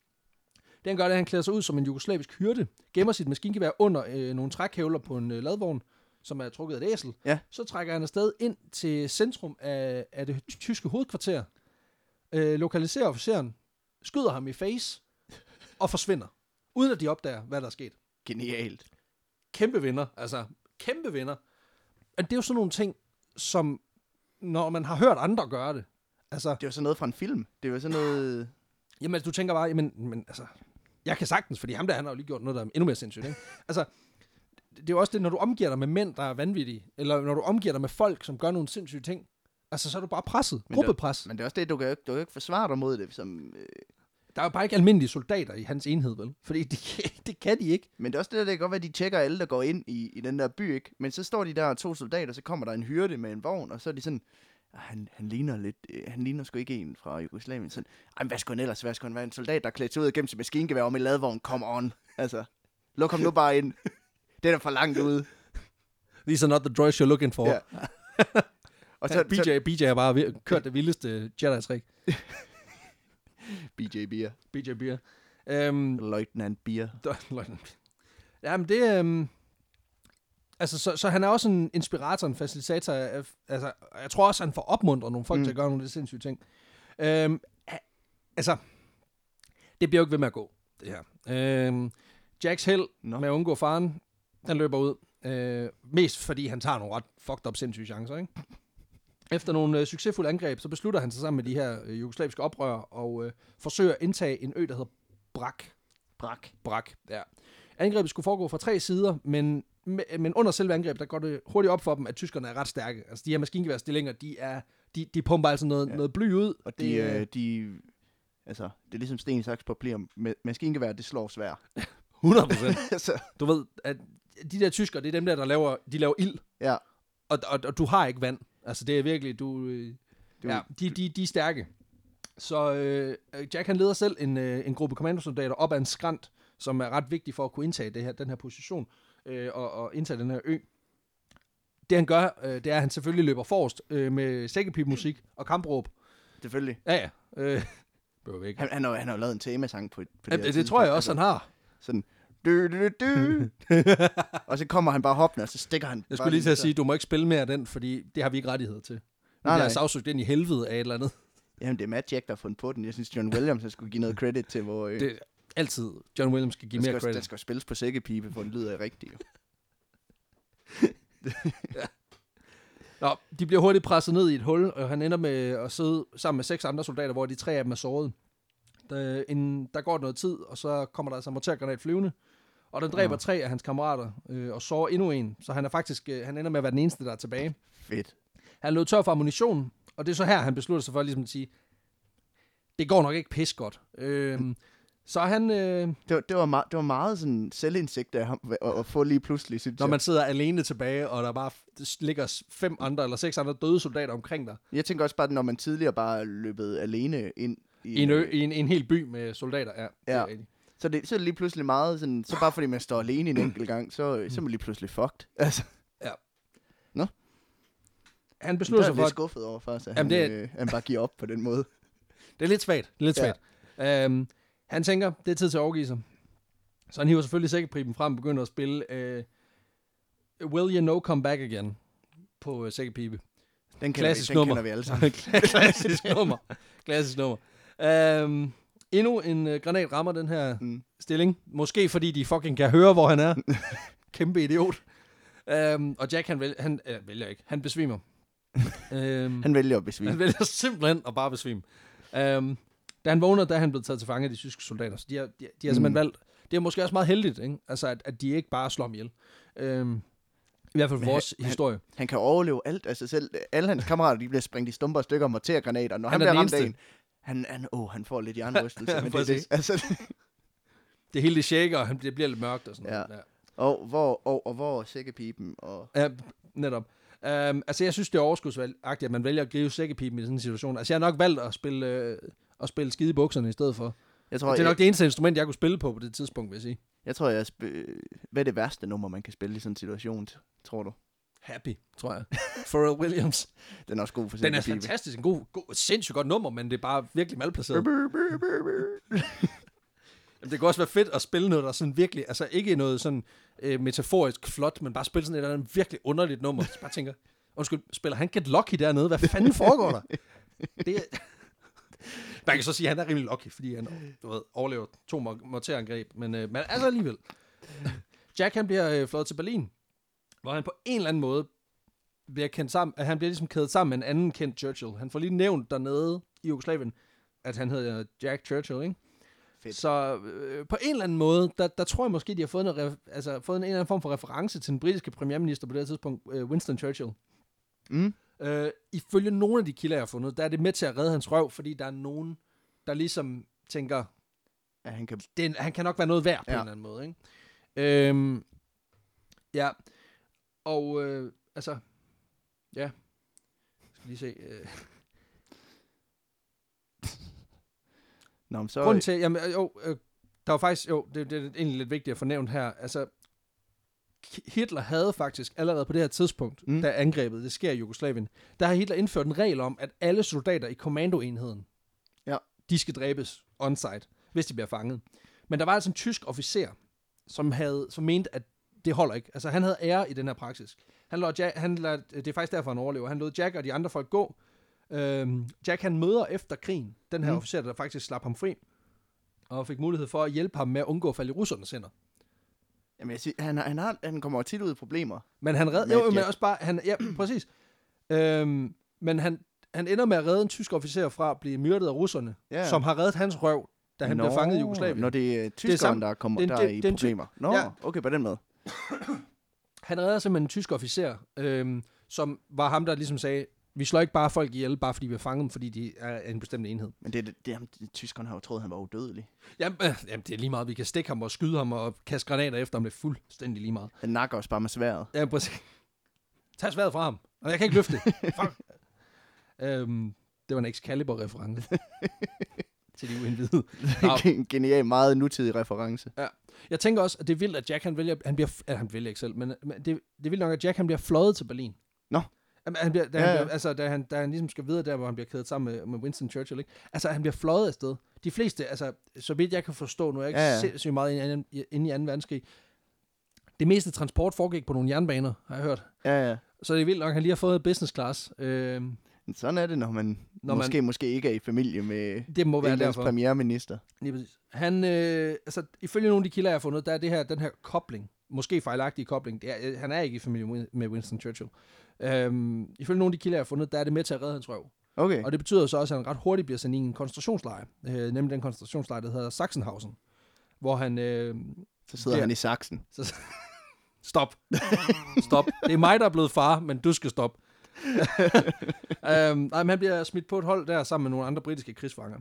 Det han gør, det er, at han klæder sig ud som en jugoslavisk hyrde, gemmer sit maskingevær under øh, nogle trækævler på en øh, ladvogn, som er trukket af et æsel. Ja. Så trækker han afsted ind til centrum af, af det ty- tyske hovedkvarter, øh, lokaliserer officeren, skyder ham i face og forsvinder, uden at de opdager, hvad der er sket. Genialt. Kæmpe vinder, altså kæmpe vinder. Men det er jo sådan nogle ting, som når man har hørt andre gøre det, altså, Det var sådan noget fra en film. Det var sådan noget... Jamen, altså, du tænker bare, jamen, men, altså, jeg kan sagtens, fordi ham der, han har jo lige gjort noget, der er endnu mere sindssygt, ikke? Altså, det er jo også det, når du omgiver dig med mænd, der er vanvittige, eller når du omgiver dig med folk, som gør nogle sindssyge ting, altså, så er du bare presset, Men gruppepres. Men det er også det, du kan, jo ikke- du kan jo ikke forsvare dig mod det. Som, øh, Der er jo bare ikke almindelige soldater i hans enhed, vel? Fordi de, det kan de ikke. men det er også det, der det kan godt være, at de tjekker alle, der går ind i, i den der by, ikke? Men så står de der to soldater, så kommer der en hyrde med en vogn, og så er de sådan... "Ah, Han, han ligner lidt, øh, han ligner sgu ikke en fra Jugoslavien. Sådan, Ej, hvad skulle han ellers være? Skulle han være en soldat, der er klædt sig ud og gennem sit maskingevær om i ladvogn? Come on. Altså, luk ham nu bare ind. Det er da for langt ude. These are not the droids you're looking for. Ja. og så, BJ, så, BJ har bare kørt det vildeste Jedi-trick. BJ Beer. BJ Beer. Øhm, Lieutenant Beer. Løjtnant. Jamen, det øhm, Altså, så, så han er også en inspirator, en facilitator. Af, altså, jeg tror også, han får opmuntret nogle folk Mm. til at gøre nogle de sindssyge ting. Øhm, altså, det bliver jo ikke ved med at gå, det her. Øhm, Jacks held Nå. med at undgå faren, den løber ud. Øh, mest fordi han tager nogle ret fucked up sindssyge chancer, ikke? Efter nogle øh, succesfulde angreb, så beslutter han sig sammen med de her øh, jugoslaviske oprører og øh, forsøger at indtage en ø, der hedder Brak. Brak. Brak, ja. Angrebet skulle foregå fra tre sider, men, men under selve angrebet, der går det hurtigt op for dem, at tyskerne er ret stærke. Altså, de her maskingeværstillinger, de, er, de, de pumper altså noget, Ja. noget bly ud. Og de, det, øh, er de, altså, det er ligesom sten, saks, papir. Med, maskingevær, det slår svær. 100 procent. Du ved, at de der tyskere, det er dem der, der laver, de laver ild, ja. og, og, og du har ikke vand. Altså, det er virkelig, du... øh, Du- ja, de, de, de er stærke. Så øh, Jack han leder selv en, øh, en gruppe kommandosoldater op ad en skrant, som er ret vigtig for at kunne indtage det her, den her position øh, og, og indtage den her ø. Det han gør, øh, det er, at han selvfølgelig løber forrest øh, med sækkepipmusik og kampråb. Selvfølgelig. Ja, ja. Øh. Han, han, har, han har lavet en temasang på, på Ja, her det, det tror jeg også, han har. Sådan, du, du, du. og så kommer han bare hoppende, og så stikker han. Jeg skulle lige til at sige, du må ikke spille mere af den, fordi det har vi ikke rettighed til. Vi Nej, nej. sagsøgt ind i helvede af et eller andet. Jamen, det er Matt Jack, der har fundet på den. Jeg synes, John Williams skulle give noget credit til, hvor... Øh, Det, altid. John Williams skal give den, mere skal, også- den credit. skal spilles på sækkepipe, for den lyder rigtig. jo. Nå, de bliver hurtigt presset ned i et hul, og han ender med at sidde sammen med seks andre soldater, hvor de tre af dem er såret. Der, en, der går noget tid, og så kommer der altså mortergranat flyvende, og den dræber Nå. tre af hans kammerater, øh, og sårer endnu en, så han er faktisk, øh, han ender med at være den eneste, der er tilbage. Fedt. Han lød tør for ammunition, og det er så her, han beslutter sig for ligesom at sige, det går nok ikke pis godt. Øh, så han, øh, Det var, det, var meget, det var meget sådan selvindsigt af ham, at, at få lige pludselig, synes når jeg. man sidder alene tilbage, og der bare ligger fem andre eller seks andre døde soldater omkring dig, Jeg tænker også bare, når man tidligere bare løbet alene ind i, i en, ø, i en, en hel by med soldater, ja. det Ja. rigtigt. Så, det, så er det lige pludselig meget sådan, så bare fordi man står alene en enkelt gang, så, så er man lige pludselig fucked. Altså, Han der beslutter er sig for, lidt at skuffet over faktisk, at Jamen, han, det øh, han bare giver op på den måde. det er lidt svagt. Det er lidt Ja. svagt. Øhm, han tænker, det er tid til at overgive sig. Så han hiver selvfølgelig sækkepriben frem og begynder at spille øh, Will You Know Come Back Again på øh, sækkepibe. Den Klassisk vi, den nummer. kender vi alle sammen. Klassisk nummer. Klassisk nummer. Øhm, endnu en øh, granat rammer den her Mm. stilling. Måske fordi de fucking kan høre, hvor han er. Kæmpe idiot. Øhm, og Jack, han, vælger, han øh, vælger ikke. Han besvimer. øhm, Han vælger at besvime. han vælger simpelthen at bare besvime. Øhm, da han vågner, der er han blevet taget til fange af de tyske soldater. Så de har, de, de har simpelthen Mm. valgt... Det er måske også meget heldigt, ikke? Altså, at, at de ikke bare slår ham ihjel. Øhm, I hvert fald for vores han- historie. Han kan overleve alt af sig selv. Alle hans kammerater, de bliver sprængt i stumper og stykker og mortergranater. Når Han han, er bliver ramt af en, han, han, åh, han får lidt hjernerystelse. Ja, men det, det. Altså, Det hele det shaker, og han bliver, lidt mørkt og sådan Ja. noget. Ja. og, hvor, og, og hvor sækkepipen? Og, Ja, netop. Um, altså, jeg synes, det er overskudsagtigt, at man vælger at gribe sækkepipen i sådan en situation. Altså, jeg har nok valgt at spille, øh, at spille skide i bukserne i stedet for. jeg tror, det er jeg, nok det eneste instrument, jeg kunne spille på på det tidspunkt, vil jeg sige. jeg tror, jeg sp- hvad er det værste nummer, man kan spille i sådan en situation, tror du? Happy, tror jeg. Pharrell Williams. Den er også god for Den er fantastisk. En god, god, sindssygt godt nummer, men det er bare virkelig malplaceret. Jamen, det kunne også være fedt at spille noget, der er sådan virkelig, altså ikke noget sådan øh, metaforisk flot, men bare spille sådan et eller andet virkelig underligt nummer. Så bare tænker, undskyld, spiller han Get Lucky dernede? Hvad fanden foregår der? Det er... Man kan så sige, at han er rimelig lucky, fordi han du ved, overlever to mor- morterangreb, men, øh, men altså alligevel. Jack han bliver øh, flået til Berlin, hvor han på en eller anden måde bliver kendt sammen, at han bliver ligesom kædet sammen med en anden kendt Churchill. Han får lige nævnt dernede i Jugoslavien, at han hedder Jack Churchill, ikke? Fedt. Så øh, på en eller anden måde, der, der tror jeg måske, de har fået, noget, altså, fået en, en eller anden form for reference til den britiske premierminister på det her tidspunkt, øh, Winston Churchill. Mm. Øh, ifølge nogle af de kilder, jeg har fundet, der er det med til at redde hans røv, fordi der er nogen, der ligesom tænker, Ja, han kan... det er, en- han kan nok være noget værd på Ja. en eller anden måde. Ikke? Øhm, ja, og øh, altså, ja, jeg skal lige se. Øh, Nå, men så... grunden til, jamen, øh, jo, øh, der var faktisk, jo, det, det er egentlig lidt vigtigt at få nævnt her, altså, Hitler havde faktisk allerede på det her tidspunkt, mm. da angrebet, det sker i Jugoslavien, der har Hitler indført en regel om, at alle soldater i kommandoenheden, Ja. de skal dræbes on-site, hvis de bliver fanget. Men der var altså en tysk officer, som, havde, som mente, at det holder ikke. Altså, han havde ære i den her praksis. Han lod Jack, han lod, det er faktisk derfor, han overlever. Han lod Jack og de andre folk gå. Øhm, Jack, han møder efter krigen den her Mm. officer, der faktisk slap ham fri, og fik mulighed for at hjælpe ham med at undgå at falde i russernes hænder. Jamen, jeg siger, han, han, har, han kommer tit ud i problemer. Men han red, Med jo, men også bare, han, ja, præcis. Øhm, men han, han ender med at redde en tysk officer fra at blive myrdet af russerne, Ja. som har reddet hans røv, da han Nå, bliver fanget i Jugoslavien. Når det er tyskeren, der kommer det- der det- i det er problemer. Nå, Ja. okay, på den måde. Han redder simpelthen en tysk officer, øhm, som var ham, der ligesom sagde, vi slår ikke bare folk ihjel, bare fordi vi har fanget dem, fordi de er en bestemt enhed. Men det, det, det, ham- tyskeren har jo troet, han var udødelig. Jamen, øh, jamen, det er lige meget. Vi kan stikke ham og skyde ham og kaste granater efter ham. Det er fuldstændig lige meget. Han nakker os bare med sværet. Ja, præcis. Tag sværet fra ham. Og jeg kan ikke løfte det. Fuck. øhm, det var en Excalibur-reference. til de uindvidede. En genial, meget nutidig reference. Jeg tænker også, at det er vildt, at Jack han vælger, han bliver, at han vælger ikke selv, men, men det, det er vildt nok, at Jack han bliver fløjet til Berlin. Nå. Jamen, Han bliver, da, Ja, ja, han bliver, altså, da, han, da han ligesom skal videre der, hvor han bliver kædet sammen med, med Winston Churchill, ikke? Altså, han bliver fløjet afsted. De fleste, altså, så vidt jeg kan forstå, nu er jeg ikke Ja, ja, sindssygt meget inde i, inde i 2. verdenskrig, det meste transport foregik på nogle jernbaner, har jeg hørt. Ja, ja. Så det er vildt nok, at han lige har fået business class. Øh, Sådan er det, når man Når måske, man... måske ikke er i familie med det må være Englands derfor. premierminister. Lige præcis. Han, øh, altså, ifølge nogle af de kilder, jeg har fundet, der er det her, den her kobling, måske fejlagtige kobling, det er, øh, han er ikke i familie med- Winston Churchill. Øhm, ifølge nogle af de kilder, jeg har fundet, der er det med til at redde hans røv. Okay. Og det betyder så også, at han ret hurtigt bliver sendt i en koncentrationslejr, øh, nemlig den koncentrationslejr, der hedder Sachsenhausen, hvor han... Øh, Så sidder Ja. han i saksen. så, stop. Stop. Det er mig, der er blevet far, men du skal stoppe. Øhm, nej, men han bliver smidt på et hold der sammen med nogle andre britiske krigsfanger.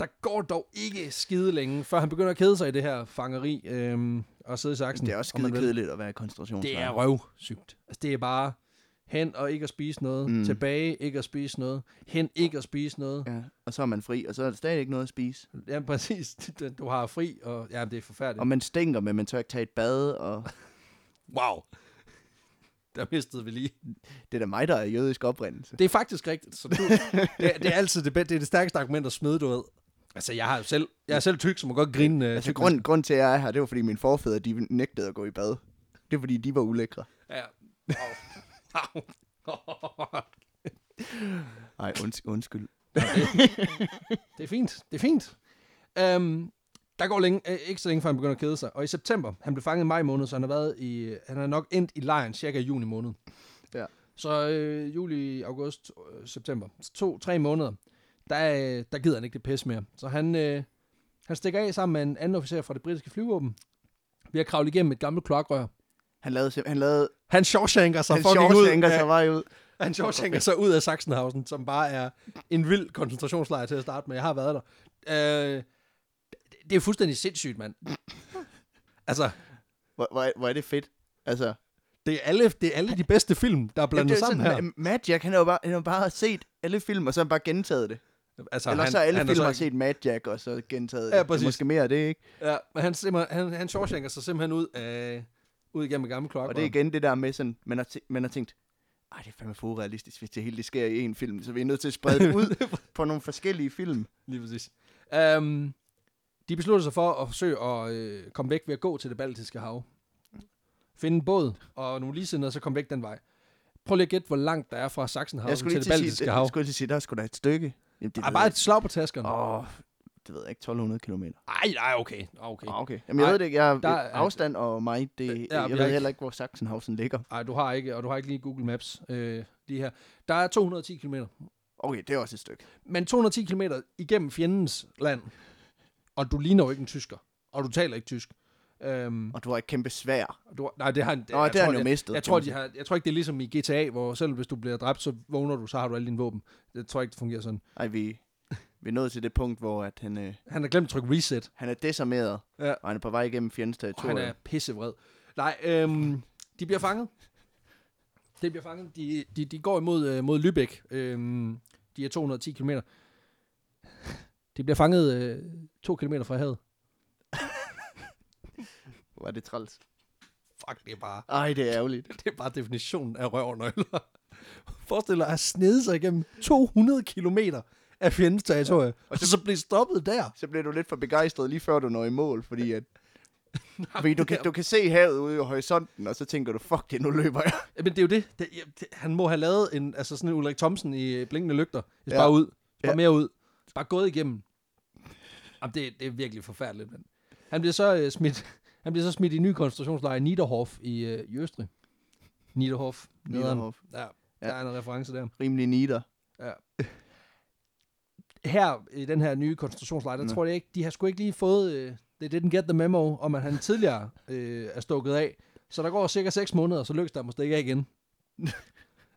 Der går dog ikke skide længe, før han begynder at kede sig i det her fangeri øhm, og sidde i saksen. Det er også skide kedeligt at være i koncentrationslejr. Det er røvsygt. Altså, det er bare hen og ikke at spise noget, mm. tilbage ikke at spise noget, hen ikke at spise noget. Ja, og så er man fri, og så er der stadig ikke noget at spise. Ja, præcis. Du har fri, og ja, det er forfærdeligt. Og man stinker, men man tør ikke tage et bad, og Wow. Der mistede vi lige. det er da mig, der er jødisk oprindelse. Det er faktisk rigtigt. Så du, det, er- det, er altid det, bedste- det, er det stærkeste argument at smide, du ved. Altså, jeg, har jo selv, jeg er selv tyk, så må godt grine. Uh, Altså, grund, grund til, at jeg er her, det var, fordi mine forfædre, de nægtede at gå i bad. Det er, fordi de var ulækre. Ja. Au. Au. Ej, unds- undskyld. Det er fint. Det er fint. Um, der går længe, øh, ikke så længe, før han begynder at kede sig. Og i september, han blev fanget i maj måned, så han har været i, han er nok endt i lejren cirka i juni måned. Ja. Så øh, juli, august, øh, september, to, tre måneder, der, øh, der gider han ikke det pis mere. Så han, øh, han stikker af sammen med en anden officer fra det britiske flyvåben. Vi har kravlet igennem et gammelt kloakrør. Han lavede, han lavede Han shawshanker sig han fucking ud. Ja, sig vej ud. han shawshanker sig ud af Sachsenhausen, som bare er en vild koncentrationslejr til at starte med. Jeg har været der. Øh, det er fuldstændig sindssygt, mand. Altså, Hvor, hvor, er, hvor er det fedt. Altså, det er alle, det er alle de bedste film, der er Jamen, blandet det er sammen sådan, her. Ma- Mad Jack, han har jo bare, han har bare set alle film, og så har han bare gentaget det. Altså, Eller så har alle han film har set Mad Jack, og så gentaget det. Ja, det. præcis. er måske mere af det, ikke? Ja, men han, han, han shawshanker sig simpelthen ud af, ud igennem et gammelt klokke. Og det er igen det der med sådan, man har, man har tænkt, ej, det er fandme for urealistisk, hvis det hele det sker i en film, så vi er nødt til at sprede det ud på nogle forskellige film. Lige præcis. Um, de beslutter sig for at forsøge at øh, komme væk ved at gå til det baltiske hav. Finde en båd og nogle ligesindede, og så komme væk den vej. Prøv lige at gætte, hvor langt der er fra Jeg skulle til det baltiske sige, hav. jeg skulle lige sige, der er sgu da et stykke. Jamen, det Ej, bare et slag på taskerne. Åh, det ved jeg ikke, 1200 kilometer. Ej, nej, okay. okay. Ah, okay. Jamen, jeg Ej, ved det ikke. Jeg, der er- afstand og mig, det, Ja, jeg har ved ikke- heller ikke, hvor Sachsenhausen ligger. Ej, du har ikke, og du har ikke lige Google Maps øh, lige her. Der er 210 km. Okay, det er også et stykke. Men 210 km igennem fjendens land, og du ligner jo ikke en tysker, og du taler ikke tysk. Øhm, Og du har et kæmpe svær. og du, nej, det har Nå, det har han jo jeg, mistet. jeg, kan tror, de har, jeg tror ikke, det er ligesom i GTA, hvor selv hvis du bliver dræbt, så vågner du, så har du alle dine våben. Jeg tror ikke, det fungerer sådan. Ej, vi, vi er nået til det punkt, hvor at han, øh, Han har glemt at trykke reset, han er desarmeret, Ja. og han er på vej igennem fjendens og han territorium. er pissevred. Nej, øhm, de bliver fanget. De bliver fanget. De, de, de går imod øh, mod Lübeck. Øhm, de er 210 km. De bliver fanget øh, to kilometer fra havet. Hvor er det træls. Fuck, det er bare, Ej, det er ærgerligt. det er bare definitionen af røvnøgler. Forestil dig at snede sig igennem 200 kilometer af fjendens territorie, ja. og så blive stoppet der. Så bliver du lidt for begejstret lige før du når i mål, fordi at fordi du, kan, du kan se havet ude i horisonten, og så tænker du, fuck det, nu løber jeg. Men det er jo det. det, ja, det han må have lavet en, altså sådan en Ulrik Thomsen i Blinkende Lygter. Ja. Ja. Bare ud. Bare Ja. mere ud. Bare gået igennem. Jamen, det, det er virkelig forfærdeligt. Men. Han bliver så øh, smidt han bliver så smidt i en ny koncentrationslejr i Niederhof i, øh, i Østrig. Niederhof. Niederhof. Ja, Ja. der er en reference der. Rimelig nider. Ja. Her i den her nye koncentrationslejr, der Nå. tror jeg ikke, de har sgu ikke lige fået, øh, they didn't get the memo, om at han tidligere øh, er stukket af. Så der går cirka 6 måneder, så lykkes der måske ikke af igen.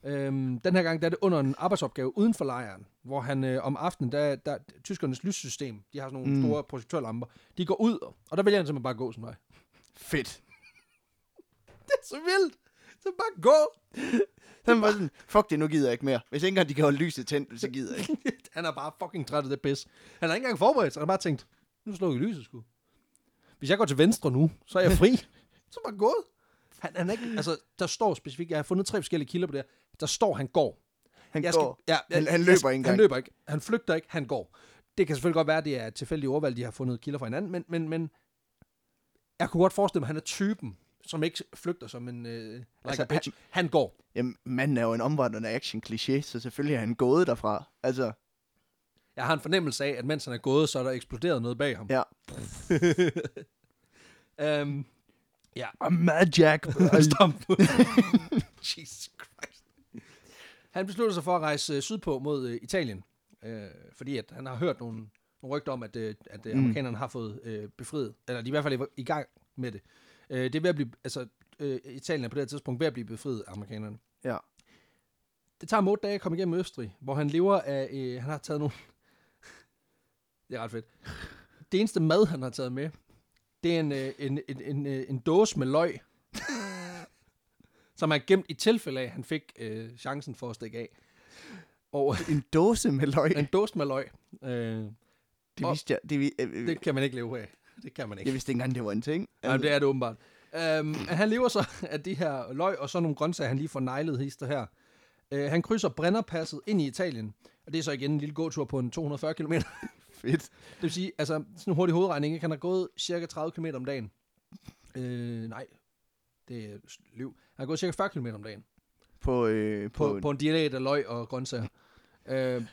øhm, den her gang der er det under en arbejdsopgave uden for lejren, hvor han øh, om aftenen, der, der tyskernes lyssystem, de har sådan nogle mm. Store projektørlamper, de går ud, og der vælger han simpelthen bare at gå sin vej. Fedt. Det er så vildt! Så bare gå! Så var sådan, fuck det, nu gider jeg ikke mere. Hvis ikke engang de kan holde lyset tændt, så gider jeg ikke. han er bare fucking træt af det pis. Han har ikke engang forberedt sig. Han har bare tænkt, nu slår vi lyset sgu. Hvis jeg går til venstre nu, så er jeg fri. så bare gået. Han, han er ikke, altså, der står specifikt, jeg har fundet tre forskellige kilder på det her. Der står, han går. Han Jeg går. ja, Han- han jeg- løber ikke Han løber ikke. Han flygter ikke. Han går. Det kan selvfølgelig godt være, at det er tilfældigt ordvalg, de har fundet kilder fra hinanden, men, men, men jeg kunne godt forestille mig, at han er typen, som ikke flygter som en øh, like Altså, a bitch. Han, han går. Jamen, manden er jo en omvandrende action-kliché, så selvfølgelig er han gået derfra. Altså, Jeg har en fornemmelse af, at mens han er gået, så er der eksploderet noget bag ham. ja. um, ja. I'm mad, Jack. Stop. Jesus Christ. Han beslutter sig for at rejse øh, sydpå mod øh, Italien, øh, fordi at han har hørt nogle, nogle rygter om, at, øh, at øh, Mm. amerikanerne har fået øh, befriet, eller de er i hvert fald i, i gang med det. Øh, det er ved at blive, altså, øh, Italien er på det her tidspunkt ved at blive befriet af amerikanerne. Ja. Det tager ham otte dage at komme igennem Østrig, hvor han lever af, øh, han har taget nogle, det er ret fedt. Det eneste mad, han har taget med, det er en, øh, en, en, en, øh, en dåse med løg, som er gemt i tilfælde af, at han fik øh, chancen for at stikke af. Og En dåse med løg. en dåse med løg, øh, Det vidste jeg. Det, vi- øh, øh, det kan man ikke leve af. Det kan man ikke. jeg vidste ikke engang, det var en ting. Ja, det er det åbenbart. Um, han lever så af de her løg, og så nogle grøntsager, han lige får neglet hister her. Uh, han krydser Brennerpasset ind i Italien, og det er så igen en lille gåtur på en 240 km. det Fedt. vil sige, altså sådan en hurtig hovedregning, ikke? han har gået cirka 30 km om dagen. Uh, nej, det er liv. Han har gået cirka 40 km om dagen. på, øh, på, på en diæt af løg og grøntsager. Øh,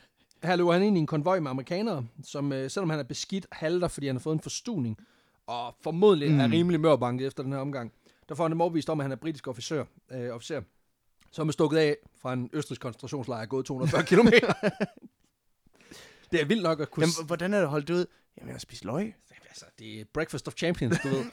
her løber han ind i en konvoj med amerikanere, som øh, selvom han er beskidt, halter, fordi han har fået en forstuning, og formodentlig mm. er rimelig mørbanket efter den her omgang. Der får han dem overbevist om, at han er britisk officer, øh, officer som er stukket af fra en østrisk koncentrationslejr, gået 240 km. det er vildt nok at kunne... Jamen, hvordan er det holdt ud? Jamen, jeg har spist løg. Altså, det er breakfast of champions, du ved.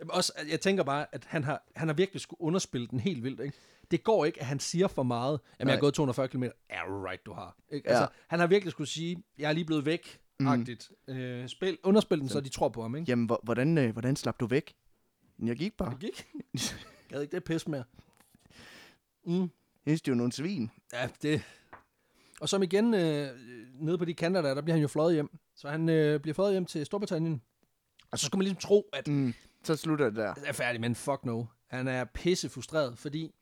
Jamen, også, jeg tænker bare, at han har, han har virkelig skulle underspille den helt vildt, ikke? Det går ikke, at han siger for meget. Jamen, Nej. jeg har gået 240 km. Er right, du har. Ikke? Altså, ja. han har virkelig skulle sige, jeg er lige blevet væk, mm. agtigt. Øh, spil, underspil den, så, så de tror på ham, ikke? Jamen, hvordan, øh, hvordan slap du væk? Jeg gik bare. Jeg gik. jeg havde ikke det pis mere. Mm. Jeg synes, det er jo nogle svin. Ja, det... Og som igen, øh, nede på de kanter der, der bliver han jo fløjet hjem. Så han øh, bliver fløjet hjem til Storbritannien. Og så skal man ligesom tro, at... Mm. Så slutter det der. Det er færdig, men fuck no. Han er pisse frustreret, fordi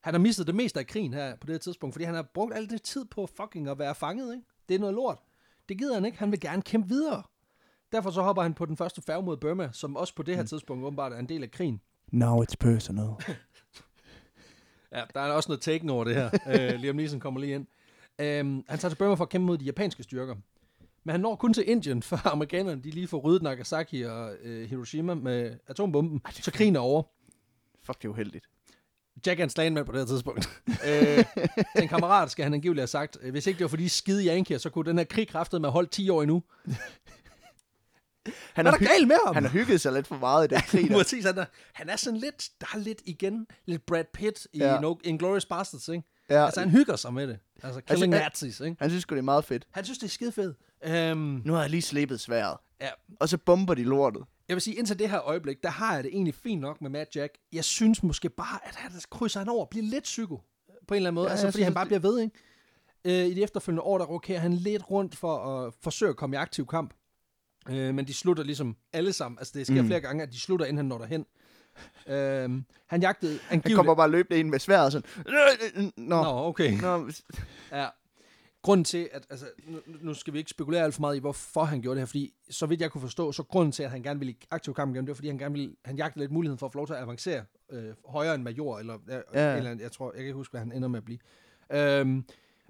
han har mistet det meste af krigen her på det her tidspunkt, fordi han har brugt al det tid på fucking at være fanget, ikke? Det er noget lort. Det gider han ikke. Han vil gerne kæmpe videre. Derfor så hopper han på den første færge mod Burma, som også på det her mm. tidspunkt åbenbart er en del af krigen. Now it's personal. Ja, der er også noget taken over det her. uh, Liam Neeson kommer lige ind. Um, han tager til Burma for at kæmpe mod de japanske styrker. Men han når kun til Indien, før amerikanerne de lige får ryddet Nagasaki og uh, Hiroshima med atombomben. Ej, så krigen er over. Fuck, det er uheldigt. Jack er en slagmand på det her tidspunkt. øh, en kammerat skal han angiveligt have sagt, hvis ikke det var for de skide Yankees, så kunne den her krig kraftet med holde 10 år endnu. Han er, er der galt med ham? Han har hygget sig lidt for meget i den krig. Der. Præcis, han er, han er sådan lidt, der er lidt igen, lidt Brad Pitt i ja. no, Inglourious Basterds, ikke? Ja. Altså, han hygger sig med det. Altså, killing altså, nazis, ikke? Han synes det er meget fedt. Han synes, det er skide fedt. Um, nu har jeg lige slæbet sværet. Ja. Og så bomber de lortet. Jeg vil sige, indtil det her øjeblik, der har jeg det egentlig fint nok med Matt Jack. Jeg synes måske bare, at han krydser han over, bliver lidt psyko på en eller anden måde. Ja, altså, fordi synes, han bare det... bliver ved, ikke? Uh, I de efterfølgende år, der rokerer han lidt rundt for at forsøge at komme i aktiv kamp. Øh, men de slutter ligesom alle sammen. Altså, det sker mm. flere gange, at de slutter, inden han når derhen. Øh, han jagtede angiveligt... Han kommer bare løbende ind med sværet sådan... Nå, Nå okay. Nå. ja. Grunden til, at... Altså, nu, nu skal vi ikke spekulere alt for meget i, hvorfor han gjorde det her, fordi så vidt jeg kunne forstå, så grunden til, at han gerne ville i aktiv kamp igen, det var, fordi han gerne ville... Han jagtede lidt muligheden for at få lov til at avancere øh, højere end major, eller, ja. eller jeg tror, jeg kan ikke huske, hvad han ender med at blive. Øh,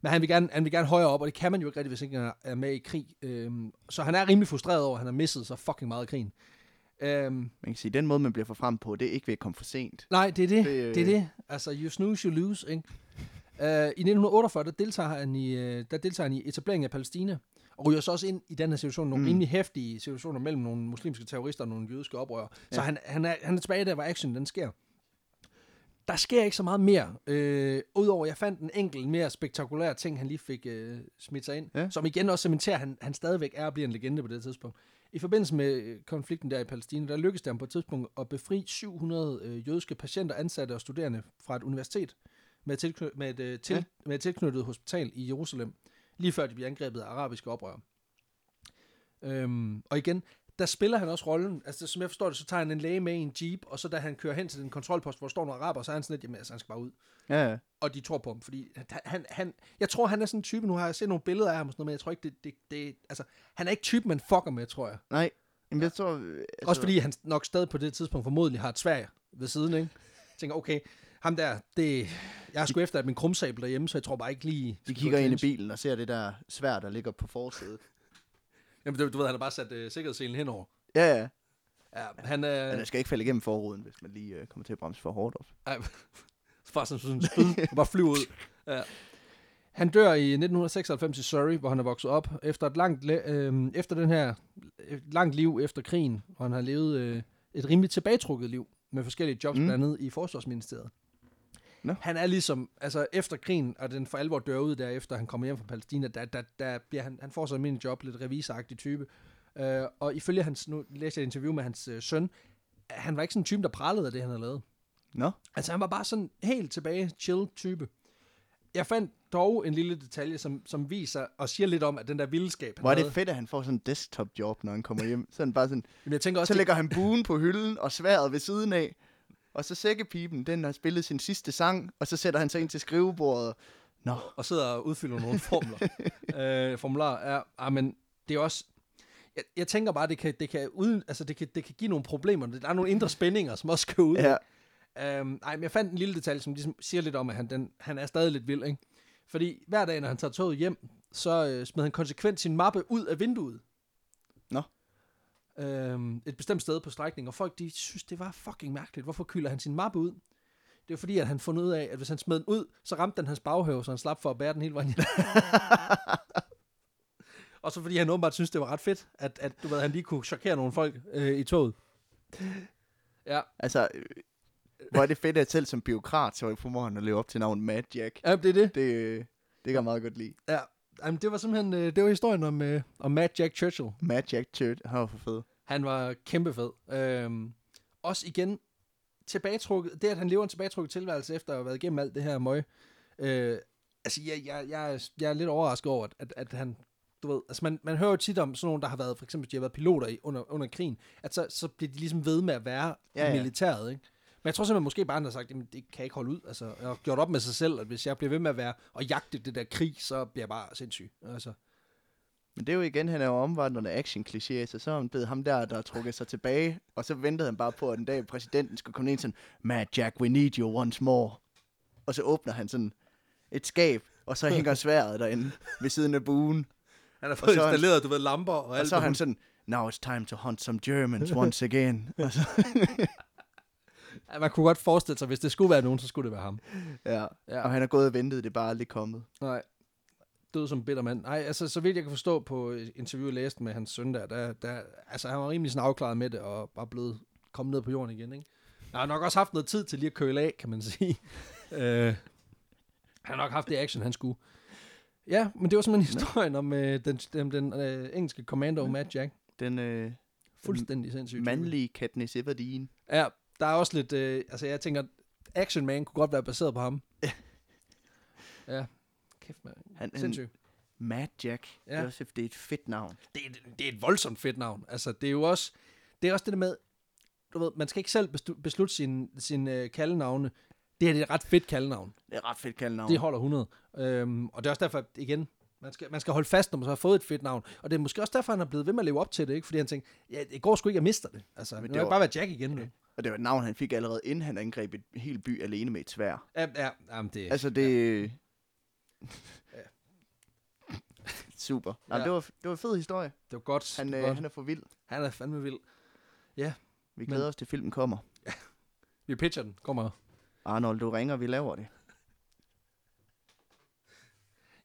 men han vil, gerne, han vil gerne højere op, og det kan man jo ikke rigtig, hvis ikke han er med i krig. Øhm, så han er rimelig frustreret over, at han har misset så fucking meget i krigen. Øhm, man kan sige, at den måde, man bliver for frem på, det er ikke ved at komme for sent. Nej, det er det. Det, det, er det. Altså, you snooze, you lose, ikke? Uh, I 1948, der deltager, han i, uh, der deltager han i etableringen af Palæstina, og ryger så også ind i den her situation, nogle mm. rimelig hæftige situationer mellem nogle muslimske terrorister og nogle jødiske oprørere. Ja. Så han, han, er, han er tilbage der, hvor action den sker der sker ikke så meget mere. Øh, Udover, jeg fandt en enkelt mere spektakulær ting, han lige fik øh, smidt sig ind, ja. som igen også cementerer, at han, han stadigvæk er og bliver en legende på det tidspunkt. I forbindelse med øh, konflikten der i Palæstina, der lykkedes det ham på et tidspunkt at befri 700 øh, jødiske patienter, ansatte og studerende fra et universitet med, tilkny- med, et, øh, til, ja. med et tilknyttet hospital i Jerusalem, lige før de blev angrebet af arabiske oprør. Øhm, og igen, der spiller han også rollen. Altså, som jeg forstår det, så tager han en læge med i en jeep, og så da han kører hen til den kontrolpost, hvor der står nogle araber, så er han sådan lidt, jamen altså, han skal bare ud. Ja, ja. Og de tror på ham, fordi han, han, jeg tror, han er sådan en type, nu har jeg set nogle billeder af ham og sådan noget, men jeg tror ikke, det, det, det altså, han er ikke typen, man fucker med, tror jeg. Nej, men jeg tror... Altså... Også fordi han nok stadig på det tidspunkt formodentlig har et svær ved siden, ikke? Jeg tænker, okay, ham der, det, jeg er sgu efter, at min krumsabel derhjemme, så jeg tror bare ikke lige... De kigger ind i bilen og ser det der svær, der ligger på forsædet. Jamen, du, du ved, han har bare sat uh, sikkerhedsselen henover. Ja, ja. Ja, han, øh... Men den skal ikke falde igennem forruden, hvis man lige øh, kommer til at bremse for hårdt op. Ej, bare sådan, sådan en spyd, bare flyve ud. Ja. Han dør i 1996 i Surrey, hvor han er vokset op, efter et langt, øh, efter den her, et langt liv efter krigen, hvor han har levet øh, et rimelig tilbagetrukket liv, med forskellige jobs, mm. blandt andet i Forsvarsministeriet. No. Han er ligesom, altså efter krigen, og den for alvor dør ud der, efter han kommer hjem fra Palæstina, der, der, der bliver han, han får så en job, lidt revisagtig type, Uh, og ifølge hans, nu læste jeg et interview med hans uh, søn, han var ikke sådan en type, der prallede af det, han havde lavet. Nå? No. Altså han var bare sådan helt tilbage, chill type. Jeg fandt dog en lille detalje, som, som viser og siger lidt om, at den der vildskab... Hvor er det fedt, at han får sådan en desktop-job, når han kommer hjem. Sådan bare sådan, Jamen, jeg tænker også, så lægger han buen på hylden og sværet ved siden af. Og så sækkepipen, den har spillet sin sidste sang, og så sætter han sig ind til skrivebordet. Nå. Og sidder og udfylder nogle formler. øh, formularer. Ja, ah, men det er også jeg, jeg tænker bare, det kan, det kan, uden, altså det kan, det kan give nogle problemer. Der er nogle indre spændinger, som også skal ud. Ja. Øhm, nej, men jeg fandt en lille detalje, som ligesom siger lidt om, at han, den, han er stadig lidt vild, ikke? Fordi hver dag, når han tager toget hjem, så øh, smed han konsekvent sin mappe ud af vinduet. Nå. Øhm, et bestemt sted på strækningen, og folk de synes, det var fucking mærkeligt. Hvorfor kylder han sin mappe ud? Det var fordi, at han fundet ud af, at hvis han smed den ud, så ramte den hans baghave, så han slap for at bære den hele vejen hjem. og så fordi han åbenbart synes, det var ret fedt, at, at du ved, han lige kunne chokere nogle folk øh, i toget. Ja, Altså, øh, hvor er det fedt, at selv som biokrat, så formår han at leve op til navnet Mad Jack. ja det er det. Det, øh, det kan jeg meget godt lide. Ja, Jamen, det var simpelthen øh, det var historien om, øh, om Matt Jack Churchill. Mad Jack Church, han var for fed. Han var kæmpe fed. Øhm, også igen tilbagetrukket, det at han lever en tilbagetrukket tilværelse efter at have været igennem alt det her møg. Øh, altså, jeg, jeg, jeg, er- jeg er lidt overrasket over, at, at, han, du ved, altså man, man hører jo tit om sådan nogle, der har været, for eksempel, de har været piloter i, under, under krigen, at så, så bliver de ligesom ved med at være ja, Ja, i militæret, ikke? Men jeg tror simpelthen måske bare, han har sagt, jamen det kan jeg ikke holde ud. Altså, jeg har gjort op med sig selv, at hvis jeg bliver ved med at være og jagte det der krig, så bliver jeg bare sindssyg. Altså, Men det er jo igen, han er jo omvandrende action kliché, så så er han blevet ham der, der har trukket sig tilbage, og så ventede han bare på, at en dag præsidenten skulle komme ind sådan, Mad Jack, we need you once more. Og så åbner han sådan et skab, og så hænger sværet derinde ved siden af buen. han har Og fået er han- installeret, du ved, lamper og Og alt så er han sådan, now it's time to hunt some Germans once again. og så, Ja, man kunne godt forestille sig, hvis det skulle være nogen, så skulle det være ham. ja. Ja. Og han er gået og ventet, det er bare aldrig kommet. Nej. Død som bitter mand. Nej, altså, så vidt jeg kan forstå på et interview, jeg læste med hans søn der, der, der altså, han var rimelig sådan afklaret med det, og bare blevet kommet ned på jorden igen, ikke? Han har nok også haft noget tid til lige at køle af, kan man sige. øh, han har nok haft det action, han skulle. Ja, men det var simpelthen historien om øh, den, den, den øh, engelske commando, Matt Jack. Den øh, Fuldstændig sindssygt. mandlige Katniss Everdeen. Ja, der er også lidt, øh, altså jeg tænker, Action Man kunne godt være baseret på ham. ja, kæft mand. Han, han, Sindssygt. Mad Jack. Ja. Ja. Det er et fedt navn. det, er- det er et voldsomt fedt navn. Altså, det er jo også det, er også det der med, du ved, man skal ikke selv beslutte sin, sin øh, kaldenavne. Det her det er et ret fedt kaldenavn. Det er et ret fedt kaldnavn. Det holder 100. Øhm, og det er også derfor, igen, man skal, man skal holde fast, når man så har fået et fedt navn. Og det er måske også derfor, han er blevet ved med at leve op til det, ikke? Fordi han tænker, ja, det går sgu ikke, jeg mister det. Altså, Men det var- bare være Jack igen nu. Og det var et navn, han fik allerede inden han angreb et helt by alene med et svær. Ja, ja, jamen det, Altså det... Super. Nej, Ja. det, var, det var en fed historie. det var godt. Han, det var øh, godt. han er for vild. han er fandme vild. Vi glæder os til, filmen kommer. Vi pitcher den. Kommer. Arnold, du ringer, vi laver det.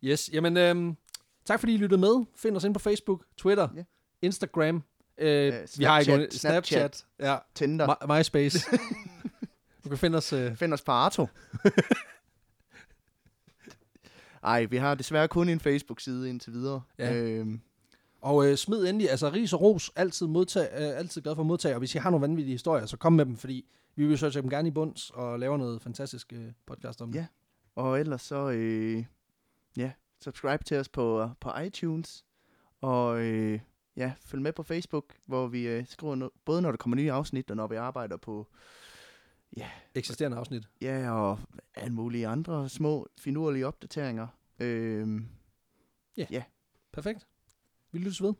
Yes, jamen øhm, tak fordi I lyttede med. Find os ind på Facebook, Twitter, Ja. Instagram. Øh, vi har ikke Snapchat, Snapchat. Ja, Tinder. My, MySpace. du kan finde os... Øh, Find os på Arto. Ej, vi har desværre kun en Facebook-side indtil videre. Ja. Øhm, og øh, smid endelig, altså ris og ros, altid, modtag, øh, altid glad for at modtage. Og hvis I har nogle vanvittige historier, så kom med dem, fordi vi vil researche dem gerne i bunds og laver noget fantastisk øh, podcast om det. Ja. og ellers så, øh, ja, subscribe til os på, på iTunes. Og øh, ja, følg med på Facebook, hvor vi øh, skriver no- både når der kommer nye afsnit, og når vi arbejder på, Eksisterende afsnit. ja, og alle mulige andre små, finurlige opdateringer. Øhm, Perfekt. Vi lyttes ved.